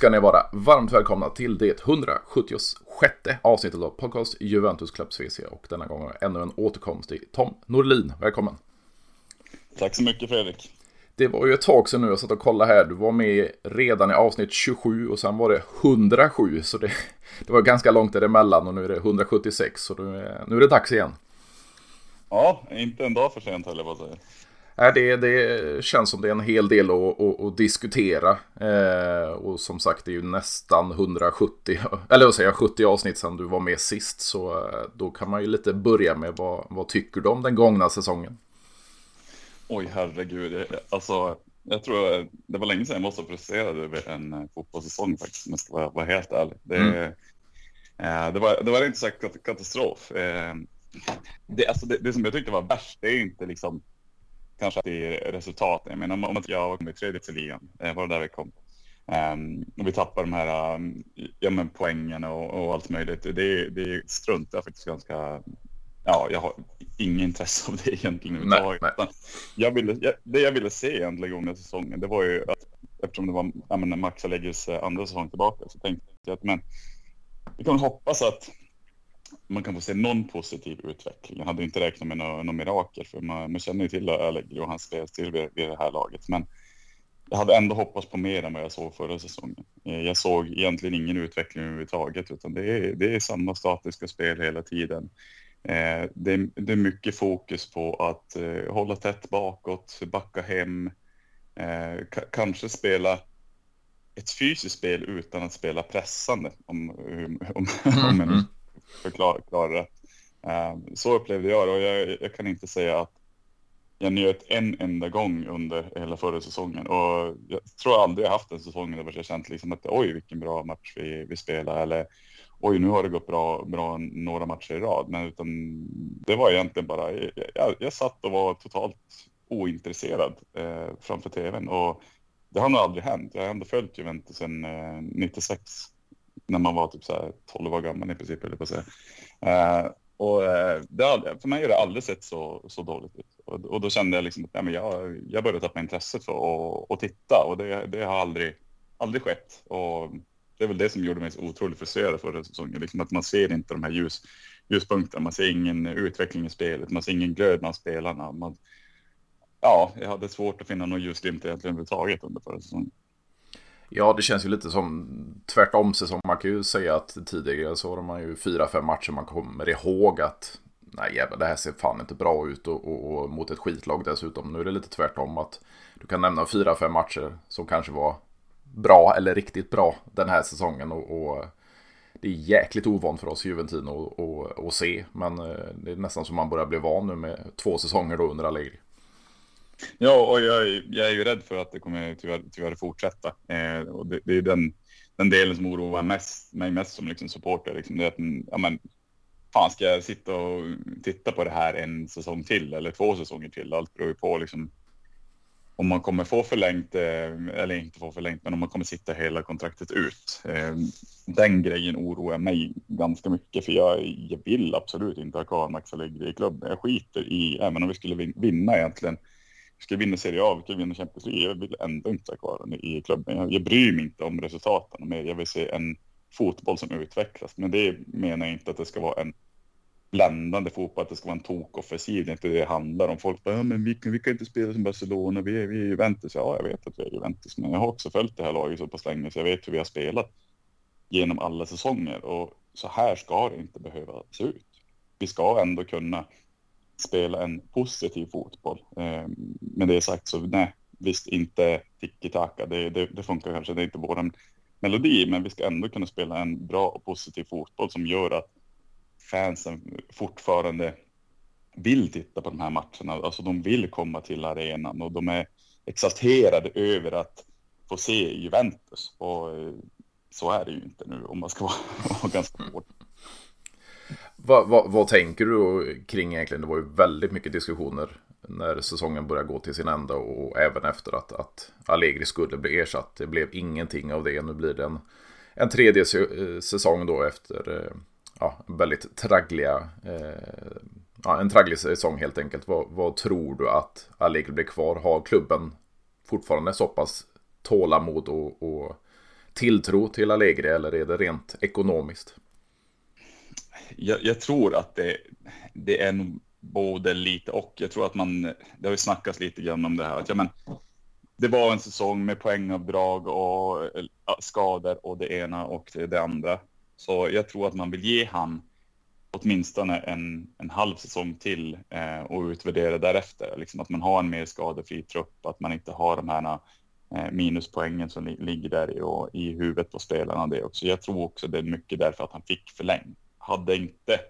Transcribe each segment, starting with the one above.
Ska ni vara varmt välkomna till det 176 avsnittet av podcast Juventus Club VC och denna gång ännu en återkomst i Tom Norlin. Välkommen! Tack så mycket Fredrik! Det var ju ett tag sedan nu jag satt och kollade här. Du var med redan i avsnitt 27 och sen var det 107 så det, det var ganska långt däremellan och nu är det 176 så nu är, nu är det dags igen. Ja, inte en dag för sent heller på att säga. Nej, det, det känns som det är en hel del att, att, att diskutera. Eh, och som sagt, det är ju nästan 170, eller vad säger jag, 70 avsnitt sedan du var med sist. Så eh, då kan man ju lite börja med vad, vad tycker du om den gångna säsongen? Oj, herregud. Alltså, jag tror det var länge sedan jag var så frustrerad över en eh, fotbollssäsong faktiskt, om jag ska vara, vara helt ärlig. Det, mm. eh, det, var, det var inte sagt katastrof. Eh, det, alltså det, det som jag tyckte var värst, det är inte liksom kanske att det är resultaten. Jag menar om, om jag kom i tredje till ligan, eh, var det där vi kom. Um, och vi tappar de här um, ja, men poängen och, och allt möjligt. Det, det struntar jag faktiskt ganska... Ja, jag har inget intresse av det egentligen överhuvudtaget. Jag ville, jag, det jag ville se egentligen under säsongen, det var ju att eftersom det var ja, men Max Allegris eh, andra säsong tillbaka så tänkte jag att men vi kan hoppas att man kan få se någon positiv utveckling. Jag hade inte räknat med något, något mirakel, för man, man känner ju till Allegri och hans spelstil vid, vid det här laget. Men jag hade ändå hoppats på mer än vad jag såg förra säsongen. Eh, jag såg egentligen ingen utveckling överhuvudtaget, utan det är, det är samma statiska spel hela tiden. Eh, det, är, det är mycket fokus på att eh, hålla tätt bakåt, backa hem, kanske spela ett fysiskt spel utan att spela pressande, om, om, om, om mm förklara det. Ehm, så upplevde jag det och jag, jag, kan inte säga att jag njöt en enda gång under hela förra säsongen och jag tror aldrig jag haft en säsong där jag känt liksom att oj vilken bra match vi, vi spelar eller oj nu har det gått bra, bra några matcher i rad. Men utan det var egentligen bara, jag, jag satt och var totalt ointresserad eh, framför tvn och det har nog aldrig hänt. Jag har ändå följt Juventus sedan eh, 96 när man var typ så här 12 år gammal i princip, eller på att säga. Eh, och eh, det, för mig har det aldrig sett så, så dåligt ut. Och, och då kände jag liksom att ja, men jag, jag började tappa intresset för att, och titta och det, det har aldrig, aldrig skett. Och det är väl det som gjorde mig så otroligt frustrerad förra säsongen, liksom att man ser inte de här ljus, ljuspunkterna, man ser ingen utveckling i spelet, man ser ingen glöd bland spelarna. Man, ja, jag hade svårt att finna någon ljusglimt egentligen överhuvudtaget under förra säsongen. Ja, det känns ju lite som tvärtom säsong. Man kan ju säga att tidigare så har man ju fyra, fem matcher man kommer ihåg att nej jävlar, det här ser fan inte bra ut och, och, och, mot ett skitlag dessutom. Nu är det lite tvärtom att du kan nämna fyra, fem matcher som kanske var bra eller riktigt bra den här säsongen och, och det är jäkligt ovant för oss Juventino att se. Men eh, det är nästan som man börjar bli van nu med två säsonger då under Allegri. Ja, och jag, jag, är ju rädd för att det kommer tyvärr, tyvärr fortsätta. Eh, och det, det, är den, den delen som oroar mest, mig mest som liksom supporter. Liksom, det är att, ja, men, fan, ska jag sitta och titta på det här en säsong till eller två säsonger till? Allt beror ju på liksom, om man kommer få förlängt, eh, eller inte få förlängt, men om man kommer sitta hela kontraktet ut. Eh, den grejen oroar mig ganska mycket, för jag, jag vill absolut inte ha kvar Max Allegri i klubben. Jag skiter i, även om vi skulle vinna egentligen, ska vinna Serie A, vi ska vinna Champions League. Jag vill ändå inte ha kvar i klubben. Jag, jag bryr mig inte om resultaten mer. Jag vill se en fotboll som utvecklas. Men det menar jag inte att det ska vara en bländande fotboll, att det ska vara en tokoffensiv. Det är inte det det handlar om. Folk bara, ja, men vi, kan, vi kan inte spela som Barcelona, vi är, vi är Juventus. Ja, jag vet att vi är Juventus, men jag har också följt det här laget så pass länge så jag vet hur vi har spelat genom alla säsonger och så här ska det inte behöva se ut. Vi ska ändå kunna spela en positiv fotboll. Eh, med det sagt så nej, visst inte tiki-taka, det, det, det, funkar kanske, det är inte vår melodi, men vi ska ändå kunna spela en bra och positiv fotboll som gör att fansen fortfarande vill titta på de här matcherna. Alltså de vill komma till arenan och de är exalterade över att få se Juventus. Och eh, så är det ju inte nu om man ska vara ganska hård. Vad, vad, vad, tänker du kring egentligen? Det var ju väldigt mycket diskussioner när säsongen började gå till sin ända och även efter att, att Allegri skulle bli ersatt. Det blev ingenting av det. Nu blir det en, en tredje eh, säsong då efter eh, ja, väldigt traggliga, eh, ja, en tragglig säsong helt enkelt. Vad, vad, tror du att Allegri blir kvar? Har klubben fortfarande så pass tålamod och, och tilltro till Allegri eller är det rent ekonomiskt? Jag, jag tror att det, det är nog både lite och. Jag tror att man, det har ju snackats lite grann om det här, att ja, men, det var en säsong med poängavdrag och skador och det ena och det andra. Så jag tror att man vill ge han åtminstone en, en halv säsong till eh, och utvärdera därefter. Liksom att man har en mer skadefri trupp, att man inte har de här eh, minuspoängen som li ligger där i, och, i huvudet på spelarna. Det också. Jag tror också det är mycket därför att han fick förlängt. Hade inte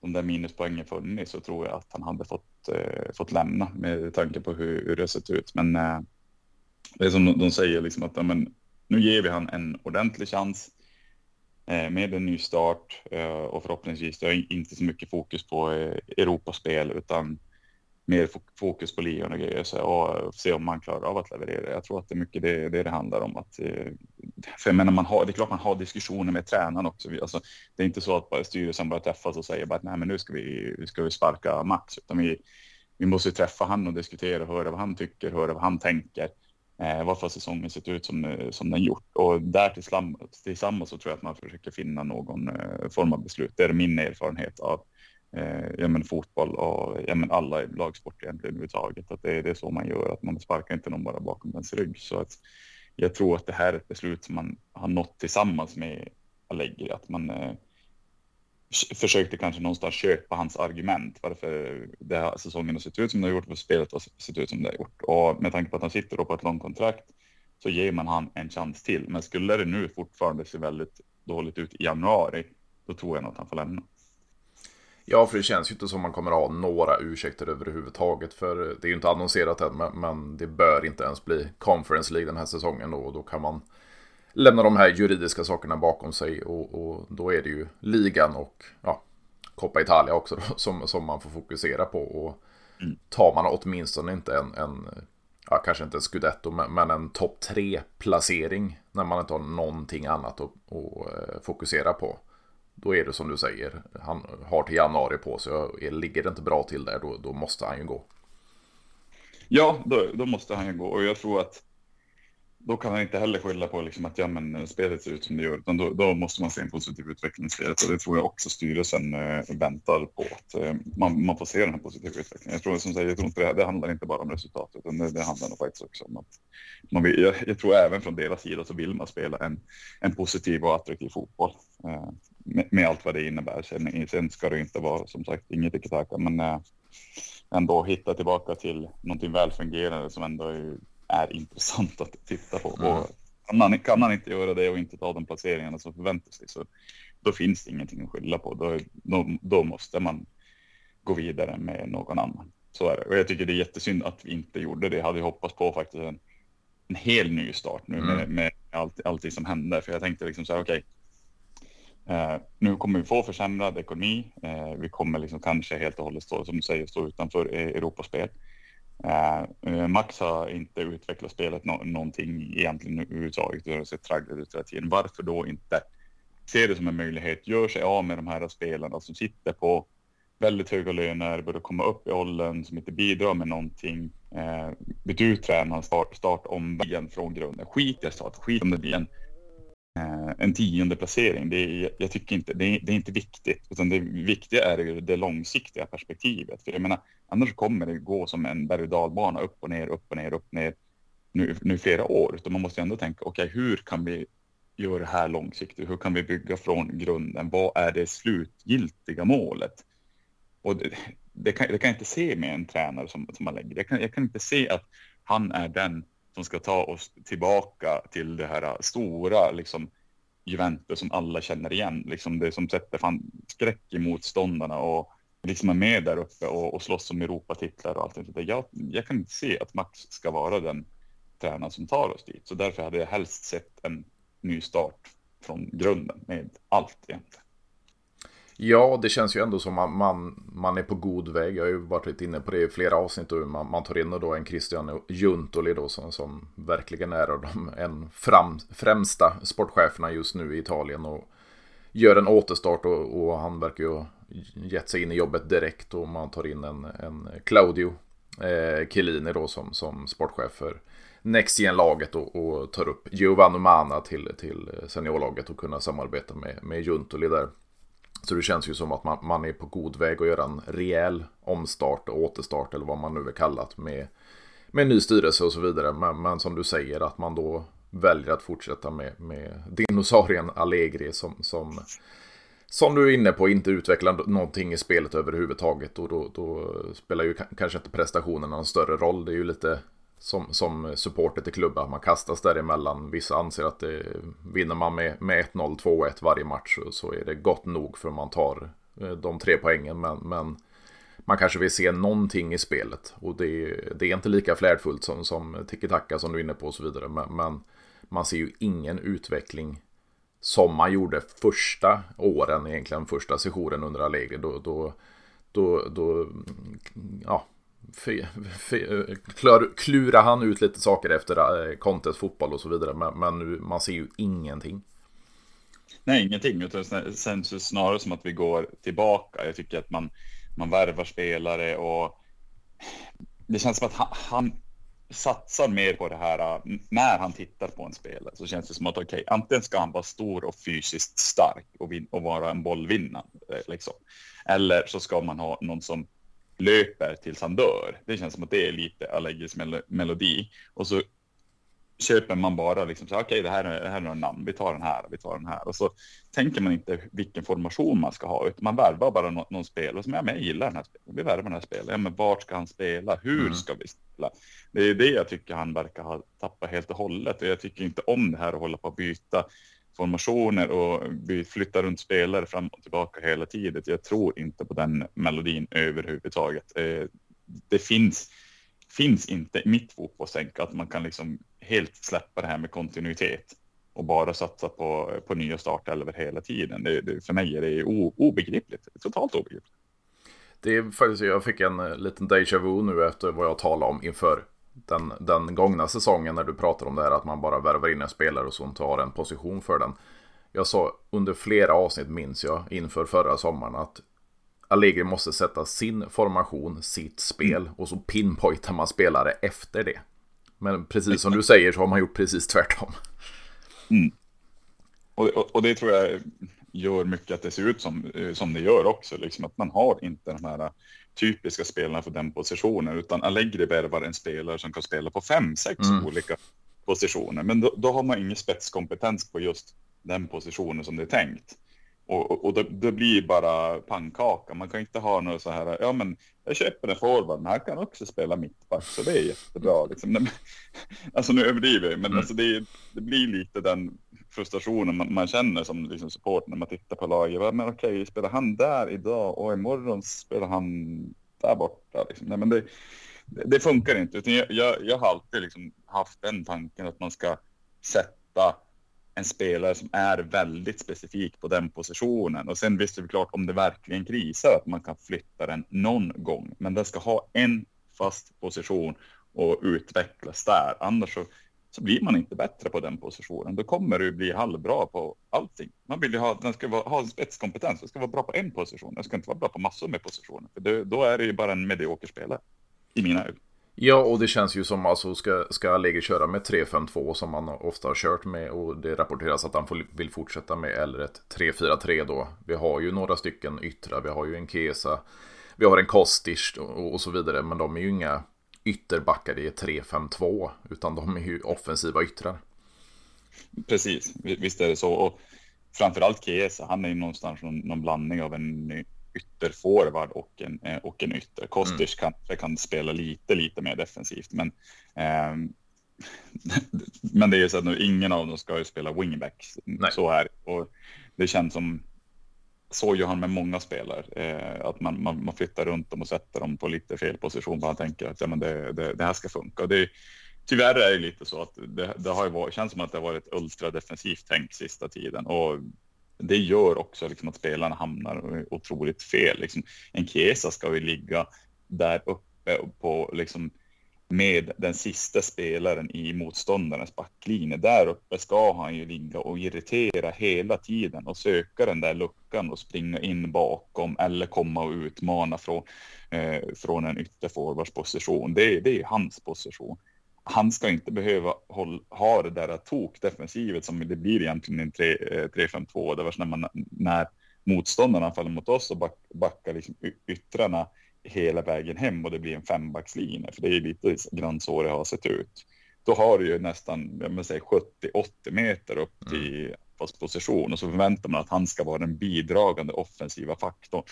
de där minuspoängen funnits så tror jag att han hade fått, eh, fått lämna med tanke på hur, hur det sett ut. Men eh, det är som de, de säger, liksom att ja, men, nu ger vi han en ordentlig chans Eh, med en ny start eh, och förhoppningsvis det inte så mycket fokus på eh, Europaspel utan mer fokus på ligan och grejer och eh, se om man klarar av att leverera. Jag tror att det är mycket det det, det handlar om. Att, eh, för jag menar, man har, det är klart man har diskussioner med tränaren också. Alltså, det är inte så att bara styrelsen bara träffas och säger att nej, men nu ska vi, ska vi sparka Max, utan vi, vi måste träffa han och diskutera och höra vad han tycker, höra vad han tänker eh, varför säsongen sett ut som, eh, som den gjort. Och där tillsammans, tillsammans så tror jag att man försöker finna någon eh, form av beslut. Det är min erfarenhet av eh, ja, men fotboll och ja, men alla lagsport egentligen överhuvudtaget. Att det, är, det är så man gör, att man sparkar inte någon bara bakom ens rygg. Så att jag tror att det här är ett beslut som man har nått tillsammans med Allegri, att man eh, försökte kanske någonstans köpa hans argument varför det här säsongen har sett ut som det har gjort, och spelet har sett ut som det har gjort. Och med tanke på att han sitter på ett långt kontrakt så ger man han en chans till. Men skulle det nu fortfarande se väldigt dåligt ut i januari, då tror jag nog att han får lämna. Ja, för det känns ju inte som man kommer ha några ursäkter överhuvudtaget. För det är ju inte annonserat än, men det bör inte ens bli Conference League den här säsongen då. Och då kan man lämna de här juridiska sakerna bakom sig och, och då är det ju ligan och ja, Coppa Italia också då, som, som man får fokusera på. Och mm. tar man åtminstone inte en, en ja, kanske inte en scudetto, men, men en topp tre placering när man inte har någonting annat att, att eh, fokusera på. Då är det som du säger, han har till januari på sig. Och ligger det inte bra till där då, då måste han ju gå. Ja, då, då måste han ju gå. Och jag tror att då kan han inte heller skylla på liksom att ja, men eh, spelet ser ut som det gör, utan då, då måste man se en positiv utveckling i spelet. Och det tror jag också styrelsen eh, väntar på att eh, man, man får se den här positiva utvecklingen. Jag tror som sagt, jag tror inte det, det handlar inte bara om resultatet, utan det, det handlar nog faktiskt också om att man vill, jag, jag, tror även från deras sida så vill man spela en, en positiv och attraktiv fotboll. Eh, med, med, allt vad det innebär. Sen, sen ska det inte vara som sagt inget tiki men eh, ändå hitta tillbaka till någonting välfungerande som ändå är är intressant att titta på. Mm. Och kan, man, kan man inte göra det och inte ta de placeringarna som förväntas sig så då finns det ingenting att skylla på. Då, då, då, måste man gå vidare med någon annan. Så är det. Och jag tycker det är jättesynd att vi inte gjorde det. Jag hade hoppats på faktiskt en, en hel ny start nu mm. med, med allt, allt det som hände. För jag tänkte liksom så här, okej, okay, Eh, nu kommer vi få försämrad ekonomi. Eh, vi kommer liksom kanske helt och hållet stå, som du säger, stå utanför e- Europaspel. Eh, eh, Max har inte utvecklat spelet no någonting egentligen överhuvudtaget. Det har sett traggligt ut hela tiden. Varför då inte se det som en möjlighet? Gör sig av med de här spelarna som sitter på väldigt höga löner, börjar komma upp i åldern, som inte bidrar med någonting. Eh, byt ut tränaren, start, start om igen från grunden. Skit i start, skit om det blir en Eh, en tionde placering. Det är, jag tycker inte, det är, det är, inte viktigt, utan det viktiga är ju det långsiktiga perspektivet. För jag menar, annars kommer det gå som en berg och dalbana upp och ner, upp och ner, upp och ner nu, nu flera år. Utan man måste ändå tänka, okej, okay, hur kan vi göra det här långsiktigt? Hur kan vi bygga från grunden? Vad är det slutgiltiga målet? Och det, det kan, det kan jag inte se med en tränare som, som man lägger. Jag kan, jag kan inte se att han är den som ska ta oss tillbaka till det här stora liksom, Juventus som alla känner igen. Liksom det som sätter fan skräck i motståndarna och liksom är med där uppe och, och slåss om Europatitlar och allt det jag, jag kan inte se att Max ska vara den tränaren som tar oss dit. Så därför hade jag helst sett en ny start från grunden med allt egentligen. Ja, det känns ju ändå som att man, man är på god väg. Jag har ju varit lite inne på det i flera avsnitt. Och man, man tar in då en Christian Juntoli då som, som verkligen är de en fram, främsta sportcheferna just nu i Italien. Och gör en återstart och, och han verkar ju ha gett sig in i jobbet direkt. Och man tar in en, en Claudio eh, Chiellini då som, som sportchef för Next Gen-laget och, och, tar upp Giovanni Mana till, till seniorlaget och kunna samarbeta med, med Juntoli där. Så det känns ju som att man, man är på god väg att göra en rejäl omstart och återstart eller vad man nu vill kalla det med, med ny styrelse och så vidare. Men, men som du säger att man då väljer att fortsätta med, med dinosaurien Allegri som, som, som du är inne på inte utvecklar någonting i spelet överhuvudtaget. Och då, då spelar ju kanske inte prestationen någon större roll. Det är ju lite som, som supporter till klubben. Man kastas däremellan. Vissa anser att det, vinner man med, med 1-0, 2-1 varje match så är det gott nog för man tar eh, de tre poängen. Men, men man kanske vill se någonting i spelet. Och det, det är inte lika flärdfullt som, som tiki-taka som du är inne på och så vidare. Men, men, man ser ju ingen utveckling som man gjorde första åren, egentligen första sessionen under Allegri. Då, då, då, då ja, klurar han ut lite saker efter eh, Contes fotboll och så vidare. Men, men nu, man ser ju ingenting. Nej, ingenting. Utan det känns snarare som att vi går tillbaka. Jag tycker att man, man värvar spelare och det känns som att han, han satsar mer på det här eh, när han tittar på en spelare så känns det som att okej, okay, antingen ska han vara stor och fysiskt stark och, vin- och vara en bollvinnare liksom. Eller så ska man ha någon som löper tills han dör. Det känns som att det är lite Allegris mel- melodi och så köper man bara liksom så okej, okay, det här är, det här är några namn. Vi tar den här, vi tar den här och så tänker man inte vilken formation man ska ha, utan man värvar bara någon, någon spelare som jag gillar den här spelaren. Vi värvar den här spelaren. Ja, men vart ska han spela? Hur mm. ska vi spela? Det är det jag tycker han verkar ha tappat helt och hållet och jag tycker inte om det här att hålla på att byta formationer och vi flyttar runt spelare fram och tillbaka hela tiden. Jag tror inte på den melodin överhuvudtaget. Eh, det finns finns inte i mitt fotbollstänk att man kan liksom helt släppa det här med kontinuitet och bara satsa på, på nya startelvor hela tiden. Det, det, för mig är det o, obegripligt, totalt obegripligt. Det är faktiskt, jag fick en eh, liten deja vu nu efter vad jag talade om inför den, den gångna säsongen när du pratar om det här att man bara värvar in en spelare och så tar en position för den. Jag sa under flera avsnitt minns jag inför förra sommaren att Allegri måste sätta sin formation, sitt spel mm. och så pinpointar man spelare efter det. Men precis som du säger så har man gjort precis tvärtom. Mm. Och, och, och, det tror jag gör mycket att det ser ut som, eh, som det gör också. Liksom att man har inte de här typiska spelarna för den positionen, utan Allegri värvar en spelare som kan spela på fem, sex mm. olika positioner. Men då, då, har man ingen spetskompetens på just den positionen som det är tänkt. Och, och det, det, blir bara pannkaka. Man kan inte ha något så här, ja men jag köper en forward, men han kan också spela mittback, så det är jättebra. Liksom. Alltså nu överdriver jag, men mm. alltså det, det, blir lite den frustrationen man, man känner som liksom support när man tittar på laget. Men okej, spelar han där idag och imorgon spelar han där borta? Liksom. Nej, men det, det funkar inte, utan jag, jag, jag har alltid liksom haft den tanken att man ska sätta en spelare som är väldigt specifik på den positionen. Och sen visst är det klart om det verkligen krisar att man kan flytta den någon gång. Men den ska ha en fast position och utvecklas där. Annars så, så blir man inte bättre på den positionen. Då kommer du bli halvbra på allting. Man vill ju ha, den ska vara, ha en spetskompetens. Den ska vara bra på en position. Den ska inte vara bra på massor med positioner. För det, då är det ju bara en medioker spelare i mina ögon. Ja, och det känns ju som alltså ska, ska Allegri köra med 3-5-2 som han ofta har kört med och det rapporteras att han får, vill fortsätta med eller ett 3-4-3 då. Vi har ju några stycken yttrar, vi har ju en Kesa, vi har en Kostic och, och så vidare, men de är ju inga ytterbackar i 3-5-2 utan de är ju offensiva yttrar. Precis, visst är det så. Och framförallt Kesa, han är ju någonstans någon, någon blandning av en ytterforward och en, eh, och en ytter. Kostic mm. kanske kan spela lite, lite mer defensivt, men eh, men det är ju så att nu ingen av dem ska ju spela wingback. Så här och det känns som så gör han med många spelare, eh, att man, man, man, flyttar runt dem och sätter dem på lite fel position. Bara tänker att ja, men det, det, det här ska funka. Och det, tyvärr är det lite så att det, det har ju varit, känns som att det har varit ultradefensivt tänkt sista tiden och det gör också liksom att spelarna hamnar otroligt fel. Liksom, en Chiesa ska ju ligga där uppe på liksom med den sista spelaren i motståndarens backlinje. Där uppe ska han ju ligga och irritera hela tiden och söka den där luckan och springa in bakom eller komma och utmana från, eh, från en ytterforwardsposition. Det, det är hans position han ska inte behöva håll, ha det där tokdefensivet som det blir egentligen i en 3-5-2. Eh, det var när, man, när motståndarna faller mot oss och back, backar liksom yttrarna hela vägen hem och det blir en fembackslinje. För det är lite grann så det har sett ut. Då har du ju nästan 70-80 meter upp mm. till position och så förväntar man att han ska vara den bidragande offensiva faktorn.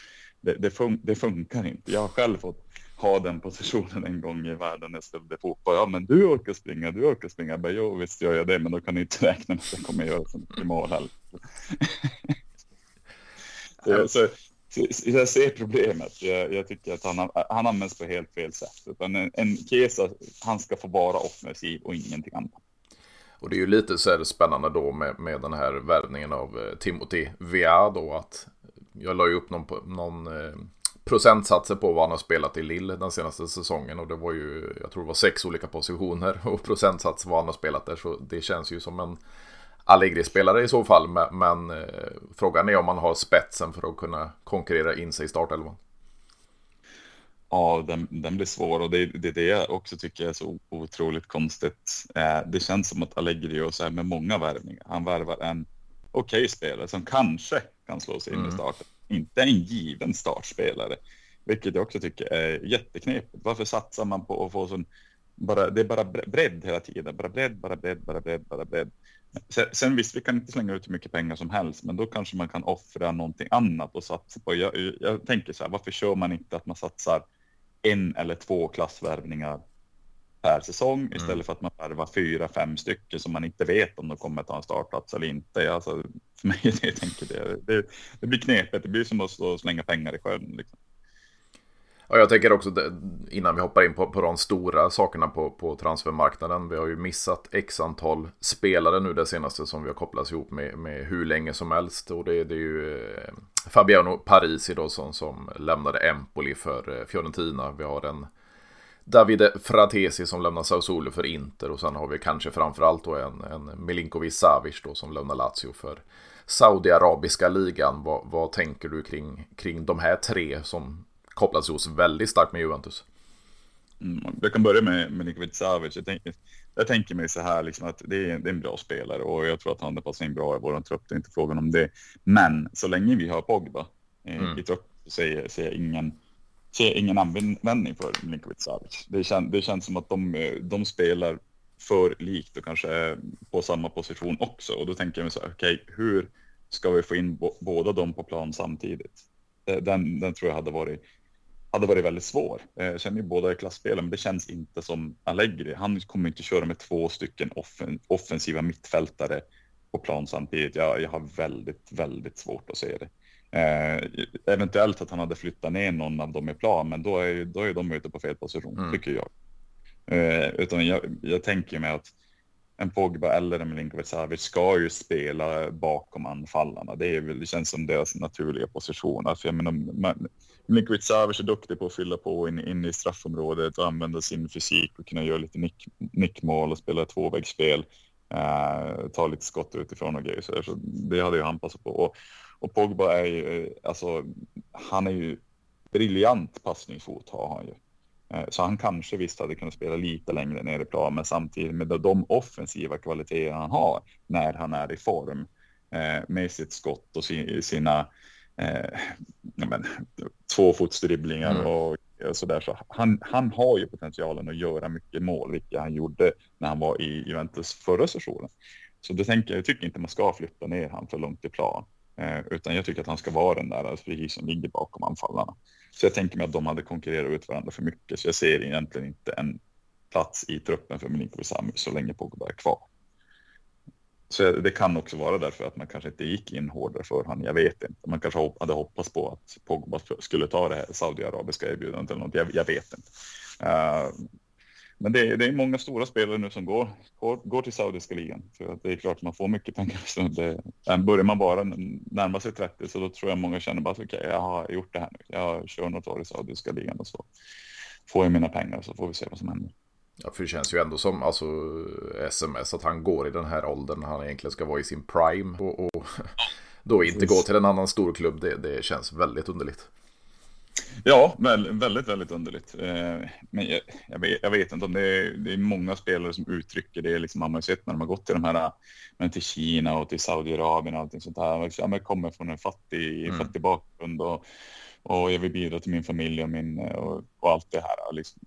Det, det, fun det funkar inte. Jag har själv fått ha den positionen en gång i världen när jag spelade fotboll. Ja, men du orkar springa, du orkar springa. Jag bara, jo, visst gör jag det, men då kan ni inte räkna med att jag kommer göra så mycket mål heller. så, så, så, jag ser problemet. Jag, jag, tycker att han, han används på helt fel sätt. Utan en, en Kesa, han ska få vara offensiv och ingenting annat. Och det är ju lite så här spännande då med, med den här värvningen av eh, Timothy Vea då att jag la ju upp någon, någon eh, procentsatser på vad han har spelat i Lille den senaste säsongen och det var ju, jag tror det var sex olika positioner och procentsats vad han har spelat där så det känns ju som en Allegri-spelare i så fall men, men eh, frågan är om man har spetsen för att kunna konkurrera in sig i startelvan. Ja, den, den, blir svår och det är det, det jag också tycker är så otroligt konstigt. Eh, det känns som att Allegri gör så här med många värvningar. Han värvar en okej okay spelare som kanske kan slå sig in mm. i starten inte en given startspelare. Vilket jag också tycker är jätteknepigt. Varför satsar man på att få sån, bara, det är bara bredd hela tiden, bara bredd, bara bredd, bara bredd, bara bredd. Sen, sen visst, vi kan inte slänga ut hur mycket pengar som helst, men då kanske man kan offra någonting annat och satsa på. Jag, jag tänker så här, varför kör man inte att man satsar en eller två klassvärvningar per säsong mm. istället för att man värvar fyra, fem stycken som man inte vet om de kommer ta en startplats eller inte. Alltså, för mig det, jag tänker det, det, det blir knepigt. Det blir som att slänga pengar i sjön. Liksom. Ja, jag tänker också innan vi hoppar in på, på de stora sakerna på, på transfermarknaden. Vi har ju missat x antal spelare nu det senaste som vi har kopplats ihop med, med hur länge som helst. Och det, det är ju eh, Fabiano Parisi då som, som lämnade Empoli för eh, Fiorentina. Vi har en Davide Fratesi som lämnar Sassuolo för Inter och sen har vi kanske framförallt då en, en Milinkovic Savic då som lämnar Lazio för Saudiarabiska ligan. Vad, vad tänker du kring, kring de här tre som kopplas oss väldigt starkt med Juventus? Mm, jag kan börja med Milinkovic Savic. Jag tänker, jag tänker mig så här liksom att det är, det är en bra spelare och jag tror att han passar in bra i vår trupp. Det är inte frågan om det. Men så länge vi har Pogba eh, mm. i trupp så ser, ser jag ingen ser ingen användning för Milinkovic Savic. Det, kän, det känns som att de, de spelar för likt och kanske på samma position också. Och då tänker jag mig så här, okej, okay, hur ska vi få in båda dem på plan samtidigt? Eh, den, den tror jag hade varit, hade varit väldigt svår. Eh, jag känner ju båda är klassspelare, men det känns inte som Allegri. Han kommer inte köra med två stycken offen, offensiva mittfältare på plan samtidigt. Jag, jag har väldigt, väldigt svårt att se det. Eh, eventuellt att han hade flyttat ner någon av dem i plan, men då är, då är de ute på fel position, mm. tycker jag. Eh, utan jag, jag tänker mig att en Pogba eller en Milinkovic Savic ska ju spela bakom anfallarna. Det, är väl, det känns som deras naturliga position. Alltså jag menar, Milinkovic Savic är duktig på att fylla på in, in i straffområdet och använda sin fysik och kunna göra lite nick, nickmål och spela tvåvägsspel. Eh, ta lite skott utifrån och grejer. Så, så det hade ju han passat på. Och, och Pogba är ju, eh, alltså, han är ju briljant passningsfot har han ju. Eh, så han kanske visst hade kunnat spela lite längre ner i plan, men samtidigt med de offensiva kvaliteter han har när han är i form eh, med sitt skott och sina eh, men, tvåfotsdribblingar mm. och sådär. Så han, han har ju potentialen att göra mycket mål, vilket han gjorde när han var i Juventus förra säsongen. Så det tänker jag, jag tycker inte man ska flytta ner han för långt i plan. Eh, utan jag tycker att han ska vara den där precis som ligger bakom anfallarna. Så jag tänker mig att de hade konkurrerat ut varandra för mycket. Så jag ser egentligen inte en plats i truppen för Milinkovic så länge Pogba är kvar. Så det kan också vara därför att man kanske inte gick in hårdare för honom. Jag vet inte. Man kanske hade hoppats på att Pogba skulle ta det här saudiarabiska erbjudandet eller något. Jag, jag vet inte. Uh, men det är, det är många stora spelare nu som går, går, går till saudiska ligan. För det är klart man får mycket pengar. Så det, börjar man bara närma sig 30 så då tror jag många känner bara okej, okay, jag har gjort det här nu. Jag kör något år i saudiska ligan och så får jag mina pengar så får vi se vad som händer. Ja, för det känns ju ändå som alltså, sms att han går i den här åldern han egentligen ska vara i sin prime. Och, och då inte gå till en annan storklubb, det, det känns väldigt underligt. Ja, väldigt, väldigt underligt. Eh, men jag, jag, vet, jag vet, inte om det är, det är många spelare som uttrycker det. Liksom, man har sett när de har gått till de här, men till Kina och till Saudiarabien och allting sånt här. Ja, men kommer från en fattig, mm. fattig bakgrund och, och jag vill bidra till min familj och, min, och, och allt det här. Liksom,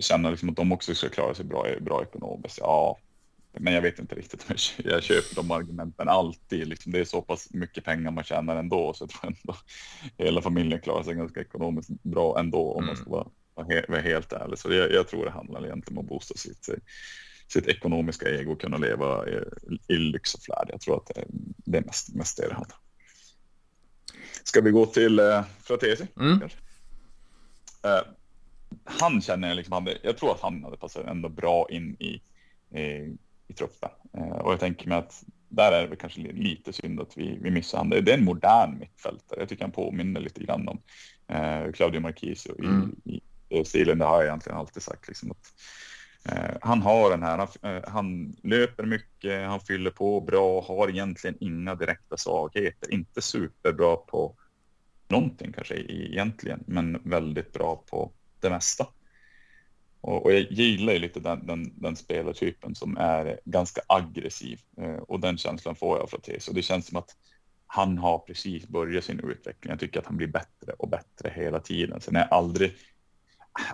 känna liksom att de också ska klara sig bra, bra ekonomiskt. Ja, men jag vet inte riktigt om jag köper de argumenten alltid. Liksom, det är så pass mycket pengar man tjänar ändå så jag tror ändå hela familjen klarar sig ganska ekonomiskt bra ändå om man ska vara, vara helt ärlig. Så jag, jag, tror det handlar egentligen om att boosta sitt, sitt ekonomiska ego och kunna leva i, i lyx och flärd. Jag tror att det, det är mest, mest det det handlar Ska vi gå till eh, Fratesi? Mm. Eh, han känner jag liksom hade, jag tror att han hade passat ändå bra in i, i i truppen. Eh, och jag tänker mig att där är det kanske lite synd att vi, vi missar honom. Det är en modern mittfältare. Jag tycker han påminner lite grann om eh, Claudio Marquisio mm. i, i stilen. Det har jag egentligen alltid sagt. Liksom att, eh, han har den här, han, eh, han, löper mycket, han fyller på bra, har egentligen inga direkta svagheter. Inte superbra på någonting kanske egentligen, men väldigt bra på det mesta. Och, och jag gillar ju lite den, den, den spelartypen som är ganska aggressiv eh, och den känslan får jag från Tese. Det känns som att han har precis börjat sin utveckling. Jag tycker att han blir bättre och bättre hela tiden. Sen har jag aldrig,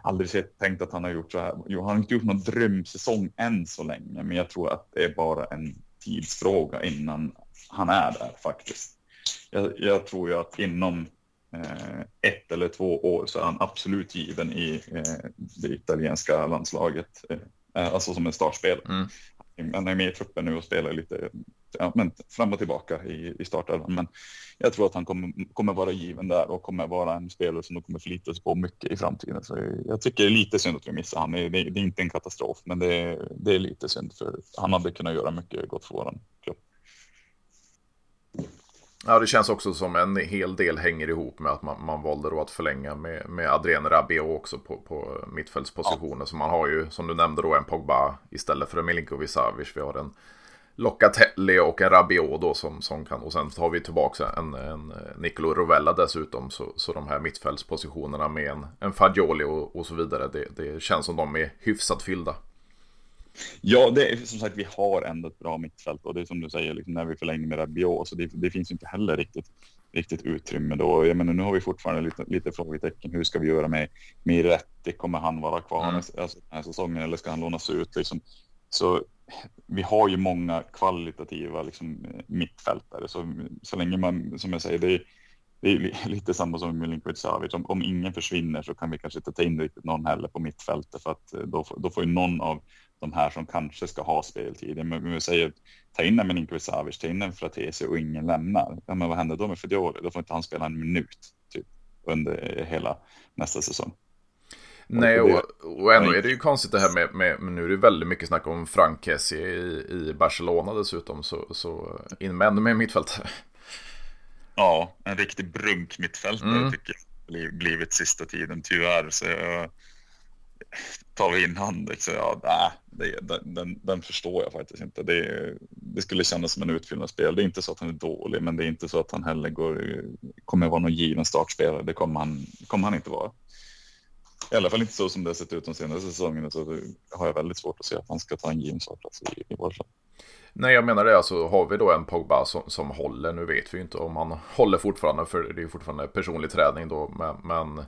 aldrig sett, tänkt att han har gjort så här. Jo, han har inte gjort någon drömsäsong än så länge, men jag tror att det är bara en tidsfråga innan han är där faktiskt. Jag, jag tror ju att inom ett eller två år så är han absolut given i eh, det italienska landslaget, eh, alltså som en startspelare. Mm. Han är med i truppen nu och spelar lite ja, men fram och tillbaka i, i startelvan. Men jag tror att han kommer, kommer vara given där och kommer vara en spelare som de kommer förlita sig på mycket i framtiden. Så jag tycker det är lite synd att vi missar honom. Det, det, är inte en katastrof, men det är, det är lite synd för han hade kunnat göra mycket gott för våran klubb. Ja, det känns också som en hel del hänger ihop med att man, man valde då att förlänga med, med Adrien Rabiot också på, på mittfältspositioner. Ja. Så man har ju, som du nämnde då, en Pogba istället för en Milinkovic Savic. Vi har en Locatelli och en Rabiot då som, som kan, och sen har vi tillbaka en, en Nicolo Rovella dessutom. Så, så de här mittfältspositionerna med en, en Fagioli och, och så vidare, det, det känns som de är hyfsat fyllda. Ja, det är som sagt, vi har ändå ett bra mittfält och det är som du säger, liksom, när vi förlänger med Rabiot, så det, det finns inte heller riktigt, riktigt utrymme då. Jag menar, nu har vi fortfarande lite, lite frågetecken. Hur ska vi göra med Miretti? Kommer han vara kvar mm. alltså, den här säsongen eller ska han lånas ut? Liksom? Så vi har ju många kvalitativa liksom, mittfältare, så, så länge man, som jag säger, det är, det är lite samma som med Milinkovic Savic. Om, om ingen försvinner så kan vi kanske inte ta in riktigt någon heller på mittfältet för att då, då får ju någon av de här som kanske ska ha speltid. Men vi säger ta in en Milinkovic Savic, ta in en Fratesi och ingen lämnar. Ja, men vad händer då med Fidioli? Då får inte han spela en minut typ, under hela nästa säsong. Nej, och, och ändå är det ju konstigt det här med, med, med nu är det väldigt mycket snack om Frank Kessie i, i Barcelona dessutom, så, så in med ännu mer mittfältare. Ja, en riktig brunk mittfältare mm. tycker jag blivit sista tiden tyvärr. Så jag, tar vi in han, liksom, ja, nej, det, den, den, förstår jag faktiskt inte. Det, det skulle kännas som en utfyllnadsspel. Det är inte så att han är dålig, men det är inte så att han heller går, kommer vara någon given startspelare. Det kommer han, kommer han inte vara. I alla fall inte så som det har sett ut de senaste säsongerna så har jag väldigt svårt att se att han ska ta en given startplats i, i vårt. Nej, jag menar det. Alltså, har vi då en Pogba som, som håller, nu vet vi ju inte om han håller fortfarande, för det är fortfarande personlig träning då, men, men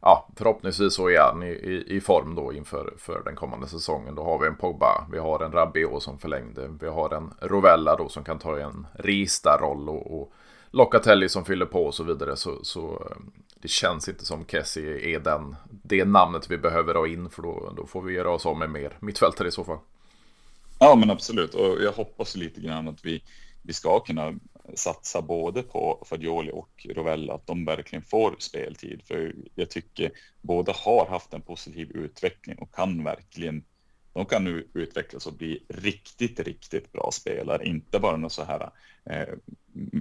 ja, förhoppningsvis så är han i, i, i, form då inför för den kommande säsongen. Då har vi en Pogba, vi har en Rabiot som förlängde, vi har en Rovella då som kan ta en Rista-roll och, och Locatelli som fyller på och så vidare. Så, så eh, det känns inte som Kessie är den, det namnet vi behöver ha in för då, då får vi göra oss av med mer mittfältare i så fall. Ja men absolut och jag hoppas lite grann att vi, vi ska kunna satsa både på Fagioli och Rovella, att de verkligen får speltid. För jag tycker båda har haft en positiv utveckling och kan verkligen, de kan nu utvecklas och bli riktigt, riktigt bra spelare. Inte bara något så här, eh,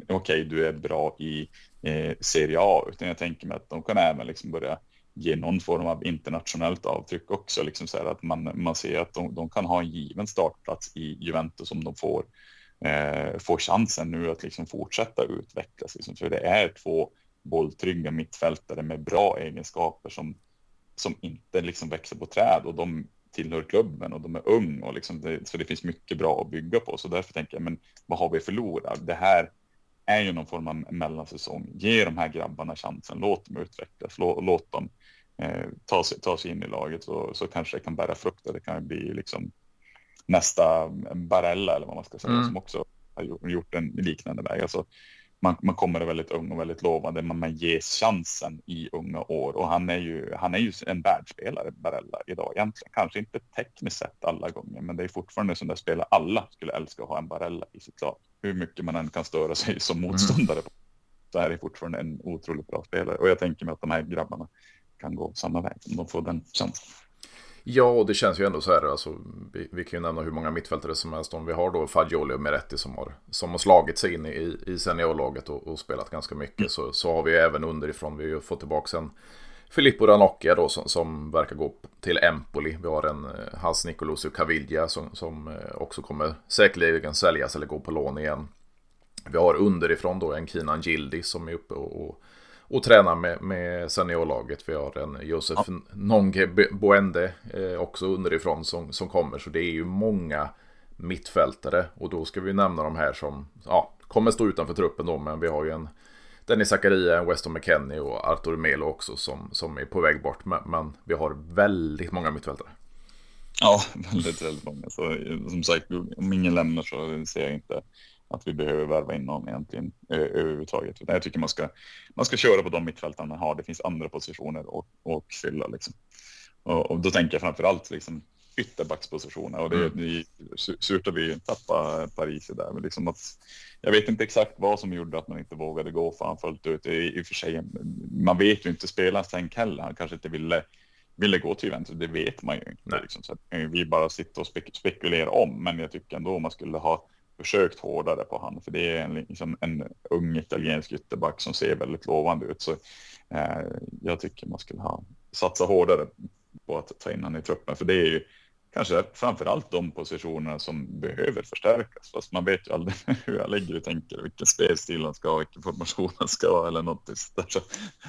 okej, okay, du är bra i eh, Serie A, utan jag tänker mig att de kan även liksom börja ge någon form av internationellt avtryck också, liksom så här att man, man ser att de, de kan ha en given startplats i Juventus om de får eh, får chansen nu att liksom fortsätta utvecklas. Liksom. För det är två bolltrygga mittfältare med bra egenskaper som, som inte liksom växer på träd och de tillhör klubben och de är ung och liksom det, så det finns mycket bra att bygga på. Så därför tänker jag, men vad har vi förlorat? Det här är ju någon form av mellansäsong. Ge de här grabbarna chansen, låt dem utvecklas, låt, låt dem eh, ta, sig, ta sig in i laget så, så kanske det kan bära frukt och Det kan bli liksom nästa Barella eller vad man ska säga mm. som också har gjort en liknande väg. Alltså, man, man kommer väldigt ung och väldigt lovande, men man ges chansen i unga år och han är ju, han är ju en världsspelare, Barella, idag egentligen. Kanske inte tekniskt sett alla gånger, men det är fortfarande som där spelare alla skulle älska att ha en Barella i sitt lag. Hur mycket man än kan störa sig som mm. motståndare mm. så är det fortfarande en otroligt bra spelare och jag tänker mig att de här grabbarna kan gå samma väg om de får den chansen. Ja, och det känns ju ändå så här. Alltså, vi, vi kan ju nämna hur många mittfältare som helst. Om vi har då Fagioli och Meretti som har, som har slagit sig in i, i seniorlaget och, och spelat ganska mycket. Mm. Så, så har vi ju även underifrån. Vi har ju fått tillbaka en Filippo Ranocchia då som, som verkar gå till Empoli. Vi har en eh, Hans Nicolusio Caviglia som, som eh, också kommer säkerligen säljas eller gå på lån igen. Vi har underifrån då en Kinan Gildi som är uppe och, och och tränar med, med seniorlaget. Vi har en Josef ja. Nonge Boende eh, också underifrån som, som kommer. Så det är ju många mittfältare. Och då ska vi nämna de här som ja, kommer stå utanför truppen då. Men vi har ju en Dennis Zakaria, Weston McKennie och Artur Melo också som, som är på väg bort. Men, men vi har väldigt många mittfältare. Ja, väldigt, väldigt många. Så, som sagt, om ingen lämnar så ser jag inte att vi behöver värva in någon egentligen överhuvudtaget. Jag tycker man ska, man ska köra på de mittfältarna man har. Det finns andra positioner att, att fylla liksom. Och, och, då tänker jag framför allt liksom ytterbackspositioner och det, mm. det surt att vi tappade Paris där. Men liksom att, jag vet inte exakt vad som gjorde att man inte vågade gå för han fullt ut. I, i och för sig, man vet ju inte spelarens tänk heller. Han kanske inte ville ville gå till Juventus, det vet man ju inte. Liksom. Så vi bara sitter och spek spekulerar om, men jag tycker ändå man skulle ha försökt hårdare på han, för det är en, liksom en ung italiensk ytterback som ser väldigt lovande ut. Så eh, jag tycker man skulle ha satsa hårdare på att ta in han i truppen, för det är ju kanske framför allt de positionerna som behöver förstärkas. Fast man vet ju aldrig hur Allegri tänker, vilken spelstil han ska ha, vilken formation han ska ha eller något. Så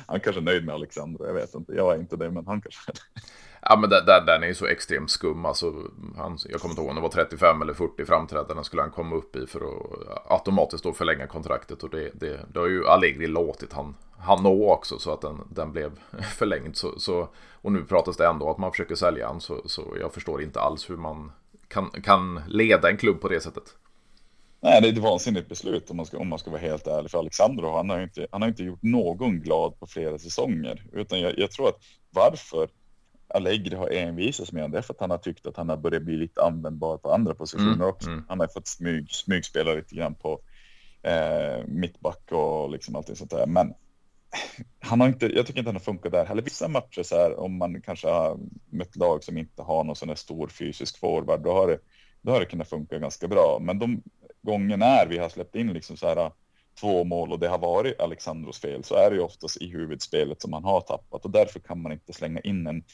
han kanske är nöjd med Alexander, jag vet inte. Jag är inte det, men han kanske är det. Ja men den, den är ju så extremt skum. Alltså, han, jag kommer inte ihåg om det var 35 eller 40 framträdanden skulle han komma upp i för att automatiskt då förlänga kontraktet. Och det, det, det har ju Allegri låtit han, han nå också så att den, den blev förlängd. Så, så, och nu pratas det ändå att man försöker sälja han så, så jag förstår inte alls hur man kan, kan leda en klubb på det sättet. Nej, det är ett vansinnigt beslut om man ska, om man ska vara helt ärlig. För Alexandro, han har inte, han har inte gjort någon glad på flera säsonger. Utan jag, jag tror att varför Allegri har envisats med det är för att han har tyckt att han har börjat bli lite användbar på andra positioner mm, också. Mm. Han har fått smyg, smygspela lite grann på eh, mittback och liksom allting sånt där. Men han har inte, jag tycker inte han har funkat där heller. Vissa matcher så här om man kanske har mött lag som inte har någon sån här stor fysisk forward, då har det, då har det kunnat funka ganska bra. Men de gånger när vi har släppt in liksom så här två mål och det har varit Alexandros fel så är det ju oftast i huvudspelet som man har tappat och därför kan man inte slänga in en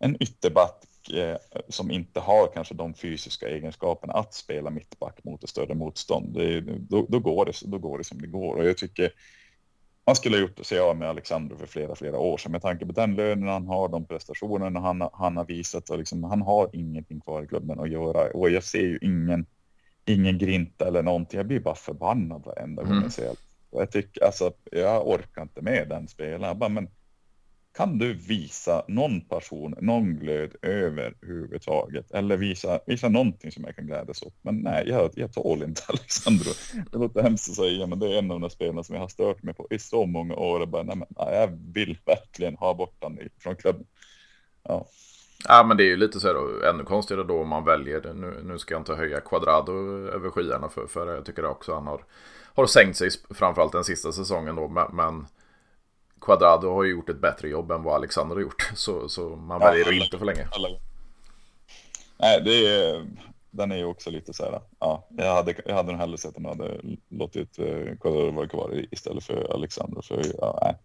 en ytterback eh, som inte har kanske de fysiska egenskaperna att spela mittback mot ett större motstånd. Det, då, då, går det, då går det som det går och jag tycker man skulle ha gjort sig av med Alexander för flera, flera år sedan med tanke på den lönen han har, de prestationerna han, han har visat och liksom, han har ingenting kvar i klubben att göra och jag ser ju ingen, ingen grinta eller någonting. Jag blir bara förbannad varenda mm. gång jag ser det. Jag tycker alltså, jag orkar inte med den spelaren. bara, men kan du visa någon passion, någon glöd överhuvudtaget? Eller visa, visa någonting som jag kan glädjas åt? Men nej, jag, jag tål inte Alexandro. Det låter hemskt att säga, men det är en av de spelarna som jag har stört mig på i så många år. Och bara, nej, men, nej, jag vill verkligen ha bort honom från klubben. Ja. Ja, men det är ju lite så här då, ännu konstigare då om man väljer det. Nu, nu ska jag inte höja Quadrado över skyarna för, för jag tycker också han har, har sänkt sig framförallt den sista säsongen då. Men, men Quadrado har ju gjort ett bättre jobb än vad Alexander har gjort. Så, så man väljer ja, inte för länge. Alla. Nej, det är, den är ju också lite så här. Ja, jag hade, jag hade nog hellre sett att man hade låtit eh, Quadrado vara kvar istället för Alexander. För, ja, nej.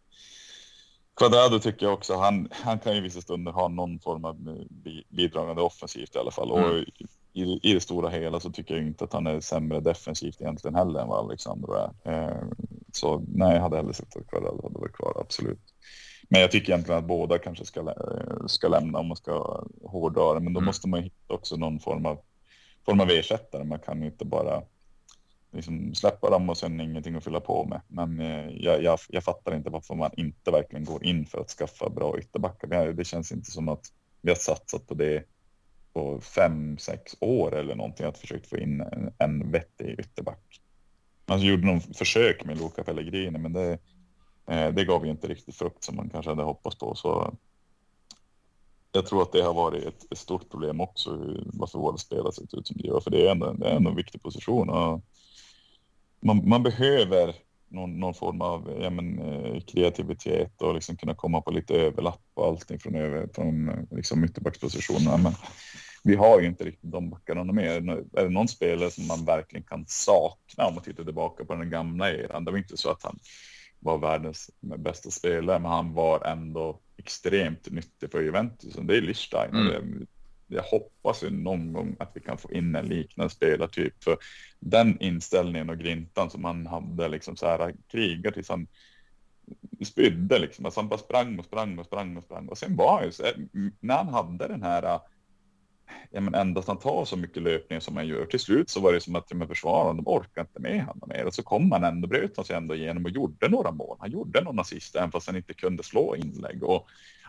Quadrado tycker jag också, han, han kan ju vissa stunder ha någon form av bidragande offensivt i alla fall. Mm. Och i, i det stora hela så tycker jag inte att han är sämre defensivt egentligen heller än vad Alexander är. Eh, Så nej, jag hade hellre sett att Kvarell hade varit kvar, absolut. Men jag tycker egentligen att båda kanske ska, ska lämna om man ska hårdra det. Men då mm. måste man hitta också någon form av, form av ersättare. Man kan inte bara liksom släppa dem och sen ingenting att fylla på med. Men eh, jag, jag, jag fattar inte varför man inte verkligen går in för att skaffa bra ytterbackar. Det känns inte som att vi har satsat på det på fem, sex år eller någonting att försökt få in en, en vettig ytterback. Alltså, man gjorde någon försök med Luca Pellegrini, men det, eh, det gav ju inte riktigt frukt som man kanske hade hoppats på. Så jag tror att det har varit ett, ett stort problem också, varför våra spelare sett ut som de gör. För det är ändå, det är ändå en viktig position. Och man, man behöver någon, någon, form av ja, men, eh, kreativitet och liksom kunna komma på lite överlapp och allting från, över, från liksom ytterbackspositionerna. Men vi har ju inte riktigt de backarna mer. Är det någon spelare som man verkligen kan sakna om man tittar tillbaka på den gamla eran? Det var inte så att han var världens bästa spelare, men han var ändå extremt nyttig för Juventus. Det är Lichstein. Mm jag hoppas ju någon gång att vi kan få in en liknande spelartyp. För den inställningen och grintan som han hade, liksom så här krigar tills han spydde liksom. Alltså han bara sprang och sprang och sprang och sprang. Och sen var han ju när han hade den här, ja men endast han tar så mycket löpningar som han gör. Till slut så var det som att ja, försvararna, de orkar inte med honom mer. Och så kom han ändå, bröt han sig ändå igenom och gjorde några mål. Han gjorde några assist även fast han inte kunde slå inlägg. Och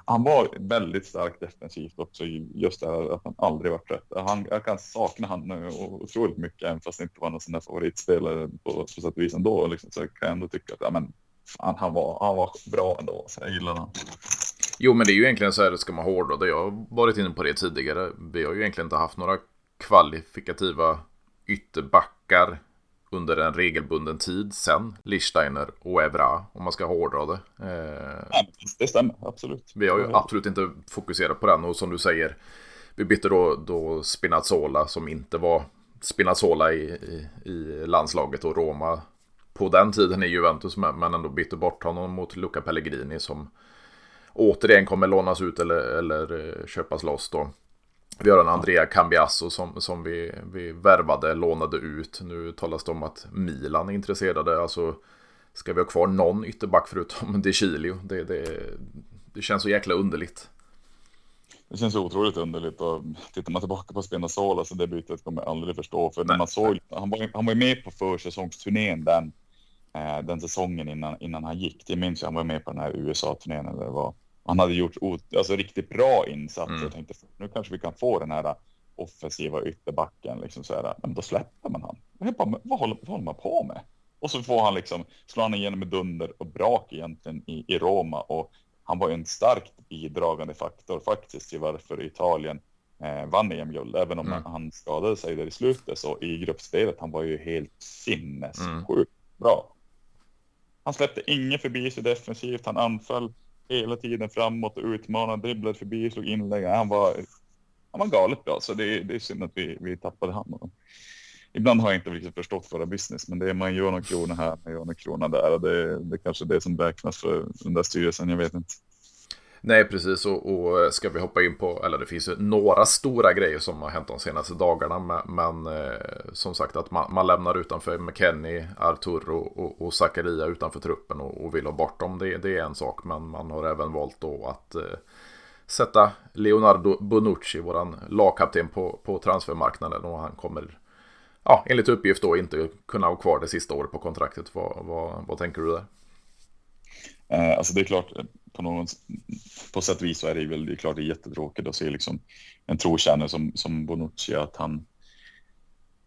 han var väldigt stark defensivt också, just det här att han aldrig var trött. Han, jag kan sakna han eh, otroligt mycket, även fast det inte var någon sån där favoritspelare på, på sätt och vis ändå. Liksom, så kan jag ändå tycka att ja, men, fan, han, var, han var bra ändå, så jag gillar honom. Jo, men det är ju egentligen så här det ska man hårdra. Jag har varit inne på det tidigare. Vi har ju egentligen inte haft några kvalifikativa ytterbackar under en regelbunden tid sen Lichsteiner och Evra om man ska hårdra det. Eh, det stämmer, absolut. Vi har ju absolut inte fokuserat på den och som du säger vi bytte då, då Spinazzola som inte var Spinazzola i, i, i landslaget och Roma på den tiden i Juventus men ändå bytte bort honom mot Luca Pellegrini som återigen kommer lånas ut eller, eller eh, köpas loss då. Vi har en Andrea Cambiasso som, som vi, vi värvade, lånade ut. Nu talas det om att Milan är intresserade. Alltså, ska vi ha kvar någon ytterback förutom De Chilio? Det, det, det känns så jäkla underligt. Det känns otroligt underligt och tittar man tillbaka på Spinazzola så det bytet kommer jag aldrig förstå. För när man såg, han var, han var med på försäsongsturnén den, eh, den säsongen innan, innan han gick. Det minns jag, han var med på den här USA-turnén eller vad han hade gjort alltså, riktigt bra insatser. Mm. Jag tänkte nu kanske vi kan få den här offensiva ytterbacken. Liksom så här, men då släpper man han. Bara, vad, håller, vad håller man på med? Och så får han liksom, slår han igenom med dunder och brak egentligen i, i Roma. Och han var ju en starkt bidragande faktor faktiskt till varför Italien eh, vann EM-guld. Även om mm. han skadade sig där i slutet så i gruppspelet, han var ju helt sinnessjukt mm. bra. Han släppte ingen förbi sig defensivt, han anföll hela tiden framåt och utmanade, dribblade förbi, slog inlägg. Han var, han var galet bra, så det, det är synd att vi, vi tappade honom. Ibland har jag inte riktigt förstått våra business, men det är man gör någon krona här, man gör någon krona där och det, det är kanske det som räknas för den där styrelsen, jag vet inte. Nej, precis. Och, och, eh, ska vi hoppa in på, eller det finns ju några stora grejer som har hänt de senaste dagarna. Men, men eh, som sagt att man, man, lämnar utanför McKenny, Arturo och, och Zakaria utanför truppen och, och, vill ha bort dem. Det, det, är en sak, men man har även valt då att eh, sätta Leonardo Bonucci, våran lagkapten, på, på transfermarknaden. Och han kommer, ja, enligt uppgift då inte kunna ha kvar det sista året på kontraktet. Vad, vad, vad tänker du där? Eh, alltså det är klart, eh, på, någon, på sätt och vis så är det väl det är klart det är jättetråkigt att se liksom en trotjänare som, som Bonucci att han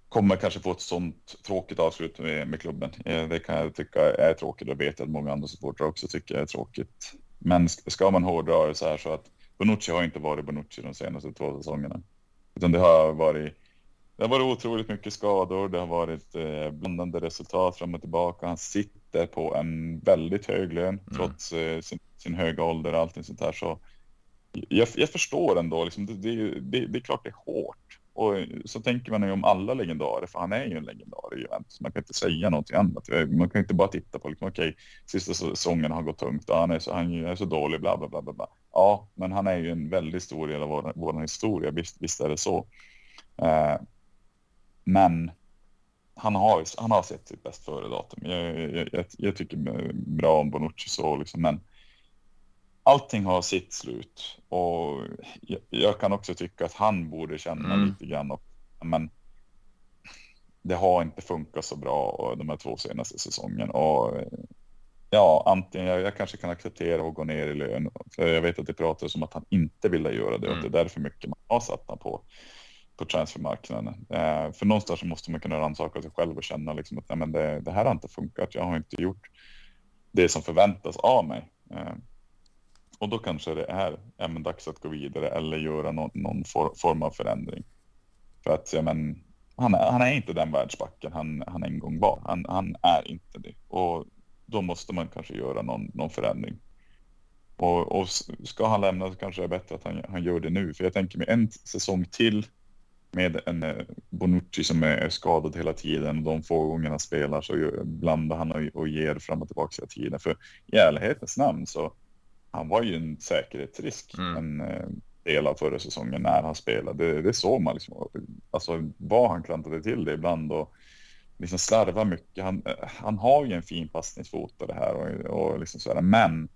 kommer kanske få ett sånt tråkigt avslut med, med klubben. Eh, det kan jag tycka är tråkigt och vet att många andra supportrar också tycker är tråkigt. Men ska man hårdra det så här så att Bonucci har inte varit Bonucci de senaste två säsongerna. Utan det har varit det har varit otroligt mycket skador. Det har varit eh, blandande resultat fram och tillbaka. Han sitter på en väldigt hög lön mm. trots eh, sin, sin, höga ålder och allting sånt här. Så jag, jag förstår ändå, liksom, det, det, det, det, är klart det är hårt. Och så tänker man ju om alla legendarer, för han är ju en legendar i Juventus. Man kan inte säga någonting annat. Man kan inte bara titta på, liksom, okej, okay, sista säsongen har gått tungt. Ja, han, är så, han är så dålig, bla, bla, bla, bla. Ja, men han är ju en väldigt stor del av vår, vår historia, visst, visst är det så. Uh, men han har, han har sett sitt bäst före-datum. Jag, jag, jag, jag, tycker bra om Bonucci så liksom, men allting har sitt slut och jag, kan också tycka att han borde känna mm. lite grann. Och, men det har inte funkat så bra de här två senaste säsongerna och ja, antingen jag, jag kanske kan acceptera att gå ner i lön. För jag vet att det pratas om att han inte ville göra det och mm. det är därför mycket man har satt på på transfermarknaden. Eh, för någonstans måste man kunna rannsaka sig själv och känna liksom att nej, men det, det här har inte funkat. Jag har inte gjort det som förväntas av mig. Eh, och då kanske det är ja, men dags att gå vidare eller göra någon, någon for, form av förändring. För att ja, men, han, är, han är inte den världsbacken han, han en gång var. Han, han är inte det. Och då måste man kanske göra någon, någon förändring. Och, och ska han lämna så kanske det är bättre att han, han gör det nu. För jag tänker mig en säsong till med en eh, Bonucci som är skadad hela tiden och de få gångerna spelar så blandar han och, och ger fram och tillbaka hela tiden. För i ärlighetens namn så han var ju en säkerhetsrisk mm. en eh, del av förra säsongen när han spelade. Det, det såg man liksom. Alltså vad han klantade till det ibland och liksom slarvar mycket. Han, eh, han har ju en fin passningsfot och det här och, och liksom sådär. Men